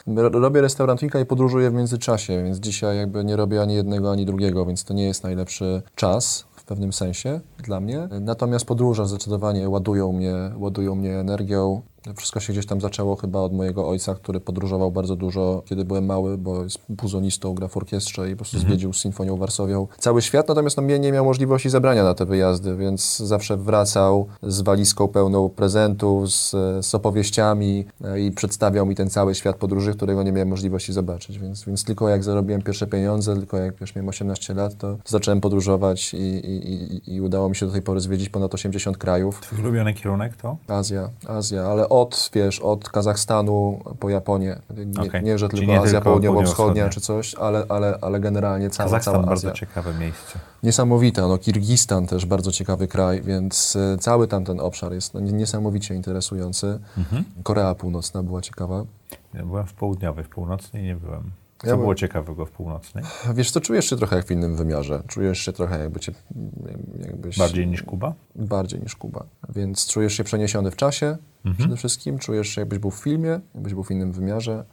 ro- robię restaurant Wika i podróżuję w międzyczasie, więc dzisiaj jakby nie robię ani jednego, ani drugiego, więc to nie jest najlepszy czas pewnym sensie dla mnie. Natomiast podróże zdecydowanie ładują mnie, ładują mnie energią. Wszystko się gdzieś tam zaczęło chyba od mojego ojca, który podróżował bardzo dużo, kiedy byłem mały, bo jest buzonistą, gra w orkiestrze i po prostu zwiedził z Symfonią Warszawią cały świat, natomiast no, mnie nie miał możliwości zabrania na te wyjazdy, więc zawsze wracał z walizką pełną prezentów, z, z opowieściami e, i przedstawiał mi ten cały świat podróży, którego nie miałem możliwości zobaczyć, więc, więc tylko jak zarobiłem pierwsze pieniądze, tylko jak wiesz, miałem 18 lat, to zacząłem podróżować i, i, i, i udało mi się do tej pory zwiedzić ponad 80 krajów. Twój ulubiony kierunek to? Azja, Azja, ale od, wiesz, od Kazachstanu po Japonię. Nie, Okej. nie że tylko nie Azja Południowo-Wschodnia czy coś, ale, ale, ale generalnie cała, Kazachstan cała bardzo Azja. ciekawe miejsce. Niesamowita, no Kirgistan też bardzo ciekawy kraj, więc e, cały tamten obszar jest no, niesamowicie interesujący. Mhm. Korea Północna była ciekawa. Ja byłem w południowej, w północnej nie byłem. Co Ja było byłem- ciekawego w północnej? Wiesz co, czujesz się trochę jak w innym wymiarze. Czujesz się trochę jakby cię, jakbyś... Bardziej niż Kuba? bardziej niż Kuba. Więc czujesz się przeniesiony w czasie Mhm. przede wszystkim, czujesz się jakbyś był w filmie, jakbyś był w innym wymiarze.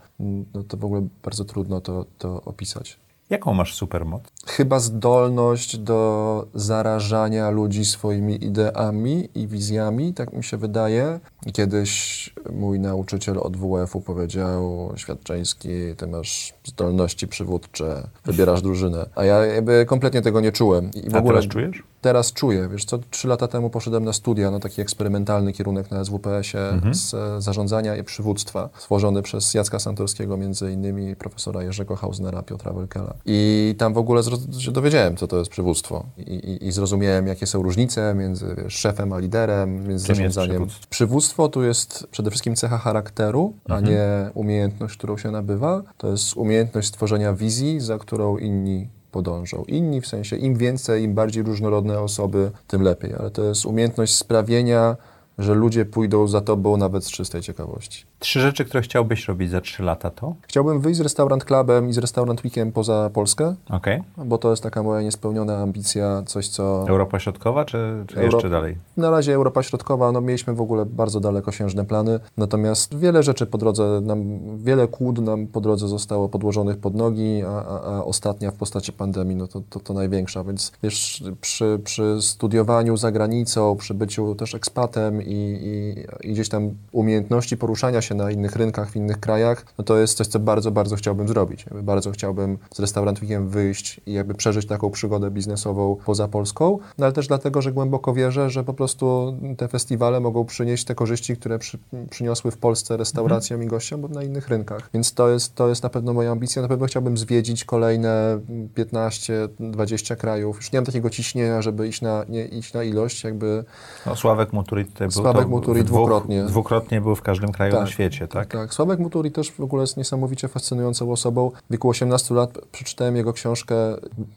No to w ogóle bardzo trudno to, to opisać. Jaką masz supermoc? Chyba zdolność do zarażania ludzi swoimi ideami i wizjami, tak mi się wydaje. Kiedyś mój nauczyciel od WF-u powiedział, Świadczeński, ty masz zdolności przywódcze, wybierasz drużynę. A ja jakby kompletnie tego nie czułem. I w A ogóle teraz czujesz? Teraz czuję. Wiesz co, trzy lata temu poszedłem na studia, na taki eksperymentalny kierunek na SWPS-ie Mhm. z e, zarządzania i przywództwa, stworzony przez Jacka Santorskiego, między innymi profesora Jerzego Hausnera, Piotra Welkela. I tam w ogóle się dowiedziałem, co to jest przywództwo. I, i, i zrozumiałem, jakie są różnice między wiesz, szefem a liderem, między Czym zarządzaniem. przywództwo? Przywództwo tu jest przede wszystkim cecha charakteru, a Mhm. nie umiejętność, którą się nabywa. To jest umiejętność stworzenia wizji, za którą inni podążą. Inni w sensie im więcej, im bardziej różnorodne osoby, tym lepiej. Ale to jest umiejętność sprawienia, że ludzie pójdą za tobą nawet z czystej ciekawości. Trzy rzeczy, które chciałbyś robić za trzy lata to? Chciałbym wyjść z Restaurant Clubem i z Restaurant Weekiem poza Polskę, Okej. bo to jest taka moja niespełniona ambicja, coś co... Europa Środkowa, czy, czy Euro- jeszcze dalej? Na razie Europa Środkowa, no mieliśmy w ogóle bardzo dalekosiężne plany, natomiast wiele rzeczy po drodze nam, wiele kłód nam po drodze zostało podłożonych pod nogi, a, a, a ostatnia w postaci pandemii, no to, to, to największa, więc wiesz, przy, przy studiowaniu za granicą, przy byciu też ekspatem i, i, i gdzieś tam umiejętności poruszania się na innych rynkach, w innych krajach, no to jest coś, co bardzo, bardzo chciałbym zrobić. Jakby bardzo chciałbym z restaurantwikiem wyjść i jakby przeżyć taką przygodę biznesową poza Polską, no ale też dlatego, że głęboko wierzę, że po prostu te festiwale mogą przynieść te korzyści, które przy, przyniosły w Polsce restauracjom i gościom, bo na innych rynkach. Więc to jest, to jest na pewno moja ambicja. Na pewno chciałbym zwiedzić kolejne 15-20 krajów. Już nie mam takiego ciśnienia, żeby iść na, nie, iść na ilość, jakby No, Sławek Motury tutaj był Sławek Muturi dwóch- dwukrotnie. Dwukrotnie był w każdym kraju na Tak, świecie, tak? Tak, Sławek Muturi też w ogóle jest niesamowicie fascynującą osobą. W wieku 18 lat przeczytałem jego książkę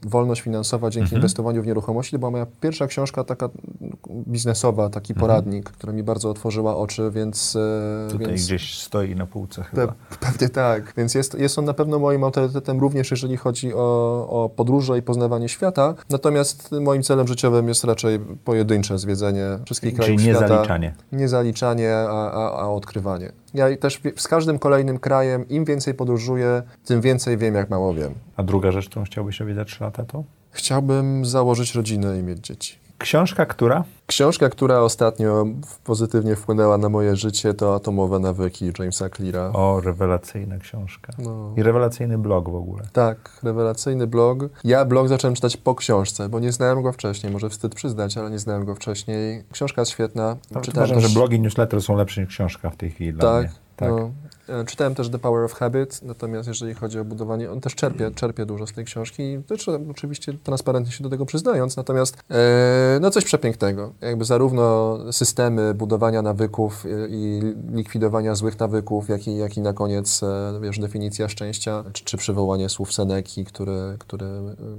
Wolność finansowa dzięki inwestowaniu w nieruchomości. To była moja pierwsza książka taka biznesowa, taki poradnik, która mi bardzo otworzyła oczy, więc... e, Tutaj więc... gdzieś stoi na półce chyba. Pe pewnie tak, więc jest, jest on na pewno moim autorytetem również, jeżeli chodzi o, o podróże i poznawanie świata. Natomiast moim celem życiowym jest raczej pojedyncze zwiedzenie wszystkich Czyli krajów nie świata. Zaliczanie. Nie zaliczanie, a, a, a odkrywanie. Ja też z każdym kolejnym krajem, im więcej podróżuję, tym więcej wiem, jak mało wiem. A druga rzecz, którą chciałbyś za 3 lata to? Chciałbym założyć rodzinę i mieć dzieci. Książka, która? Książka, która ostatnio pozytywnie wpłynęła na moje życie, to Atomowe nawyki Jamesa Cleara. O, rewelacyjna książka. No. I rewelacyjny blog w ogóle. Tak, rewelacyjny blog. Ja blog zacząłem czytać po książce, bo nie znałem go wcześniej. Może wstyd przyznać, ale nie znałem go wcześniej. Książka jest świetna. Nawet Czytałem uważam, że blogi newsletter są lepsze niż książka w tej chwili dla Tak, mnie. Tak. No. E, Czytałem też The Power of Habit, natomiast jeżeli chodzi o budowanie, on też czerpie, czerpie dużo z tej książki, też e, oczywiście transparentnie się do tego przyznając, natomiast e, no coś przepięknego. Jakby zarówno systemy budowania nawyków i likwidowania złych nawyków, jak i, jak i na koniec, wiesz, definicja szczęścia, czy, czy przywołanie słów Seneki, który, który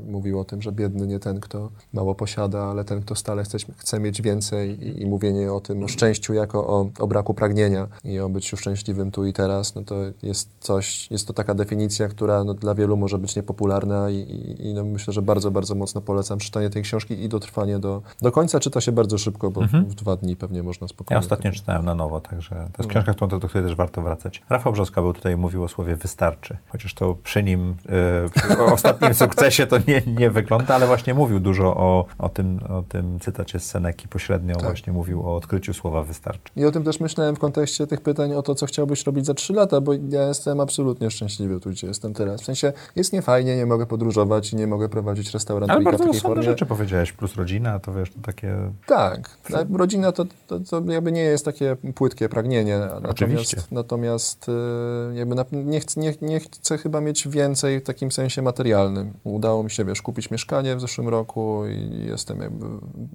mówił o tym, że biedny nie ten, kto mało posiada, ale ten, kto stale chce, chce mieć więcej i, i mówienie o tym, o szczęściu jako o, o braku pragnienia i o byciu szczęśliwym tu i teraz, no to jest coś, jest to taka definicja, która no, dla wielu może być niepopularna i, i, i no, myślę, że bardzo, bardzo mocno polecam czytanie tej książki i dotrwanie do, do końca. Czyta się bardzo szybko, bo w dwa dni pewnie można Ja spokojnie. ostatnio czytałem na nowo, także to No. jest książka, którą, do której też warto wracać. Rafał Brzoska był tutaj mówił o słowie wystarczy, chociaż to przy nim, e, przy ostatnim sukcesie to nie, nie wygląda, ale właśnie mówił dużo o, o, tym, o tym cytacie z Seneki pośrednio, Tak. właśnie mówił o odkryciu słowa wystarczy. I o tym też myślałem w kontekście tych pytań o to, co chciałbyś robić za trzy lata, bo ja jestem absolutnie szczęśliwy tu, gdzie jestem teraz. W sensie jest niefajnie, nie mogę podróżować i nie mogę prowadzić restauracji Ale bardzo rozsądne formie. rzeczy powiedziałeś, plus rodzina, to wiesz, to takie... Tak, a rodzina to, to, to jakby nie jest takie płytkie pragnienie. Oczywiście. Natomiast, natomiast y, jakby nie, chcę, nie, nie chcę chyba mieć więcej w takim sensie materialnym. Udało mi się, wiesz, kupić mieszkanie w zeszłym roku i jestem jakby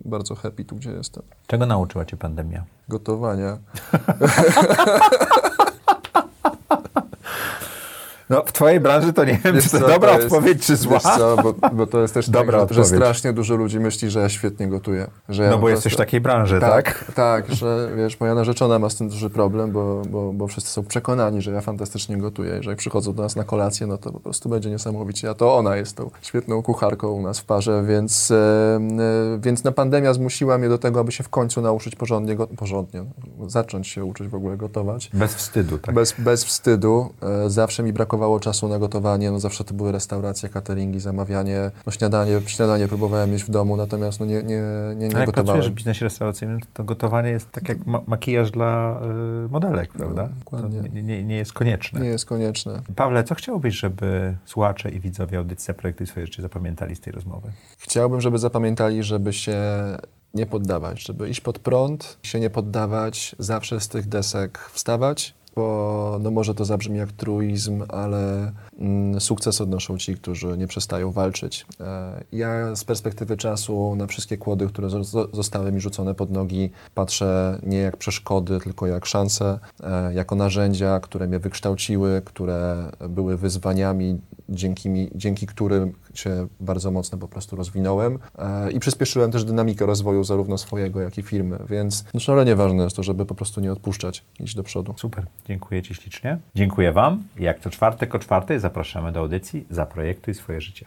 bardzo happy tu, gdzie jestem. Czego nauczyła cię pandemia? Gotowania. No, w twojej branży to nie wiem, Wiesz czy to co, dobra to jest- odpowiedź, czy zła. Co, bo, bo to jest też Dobra tak, że, że strasznie dużo ludzi myśli, że ja świetnie gotuję. Że ja No bo jesteś w takiej branży, tak? Tak, tak, że wiesz, moja narzeczona ma z tym duży problem, bo, bo, bo wszyscy są przekonani, że ja fantastycznie gotuję i że jak przychodzą do nas na kolację, no to po prostu będzie niesamowicie. A to ona jest tą świetną kucharką u nas w parze, więc, e, więc na pandemia zmusiła mnie do tego, aby się w końcu nauczyć porządnie, go, porządnie no, zacząć się uczyć w ogóle gotować. Bez wstydu, tak? Bez, bez wstydu. E, zawsze mi brakowało czasu na gotowanie. No zawsze to były restauracje, cateringi, zamawianie. No śniadanie, śniadanie próbowałem mieć w domu, natomiast no nie, nie, nie, nie Ale jak gotowałem. pracujesz w biznesie restauracyjnym, to gotowanie jest tak jak ma makijaż dla y, modelek, prawda? dokładnie. To nie, nie, jest konieczne. Nie jest konieczne. Pawle, co chciałbyś, żeby słuchacze i widzowie audycji Projektu Swoje Życie zapamiętali z tej rozmowy? Chciałbym, żeby zapamiętali, żeby się nie poddawać, żeby iść pod prąd, się nie poddawać, zawsze z tych desek wstawać, bo no może to zabrzmi jak truizm, ale mm, sukces odnoszą ci, którzy nie przestają walczyć. E, ja z perspektywy czasu na wszystkie kłody, które zo- zo- zostały mi rzucone pod nogi, patrzę nie jak przeszkody, tylko jak szanse, e, jako narzędzia, które mnie wykształciły, które były wyzwaniami, dzięki, dzięki którym się bardzo mocno po prostu rozwinąłem e, i przyspieszyłem też dynamikę rozwoju zarówno swojego, jak i firmy, więc no szalenie ważne jest to, żeby po prostu nie odpuszczać, iść do przodu. Super, dziękuję Ci ślicznie. Dziękuję Wam. Jak co czwartek o czwartej zapraszamy do audycji Zaprojektuj swoje życie.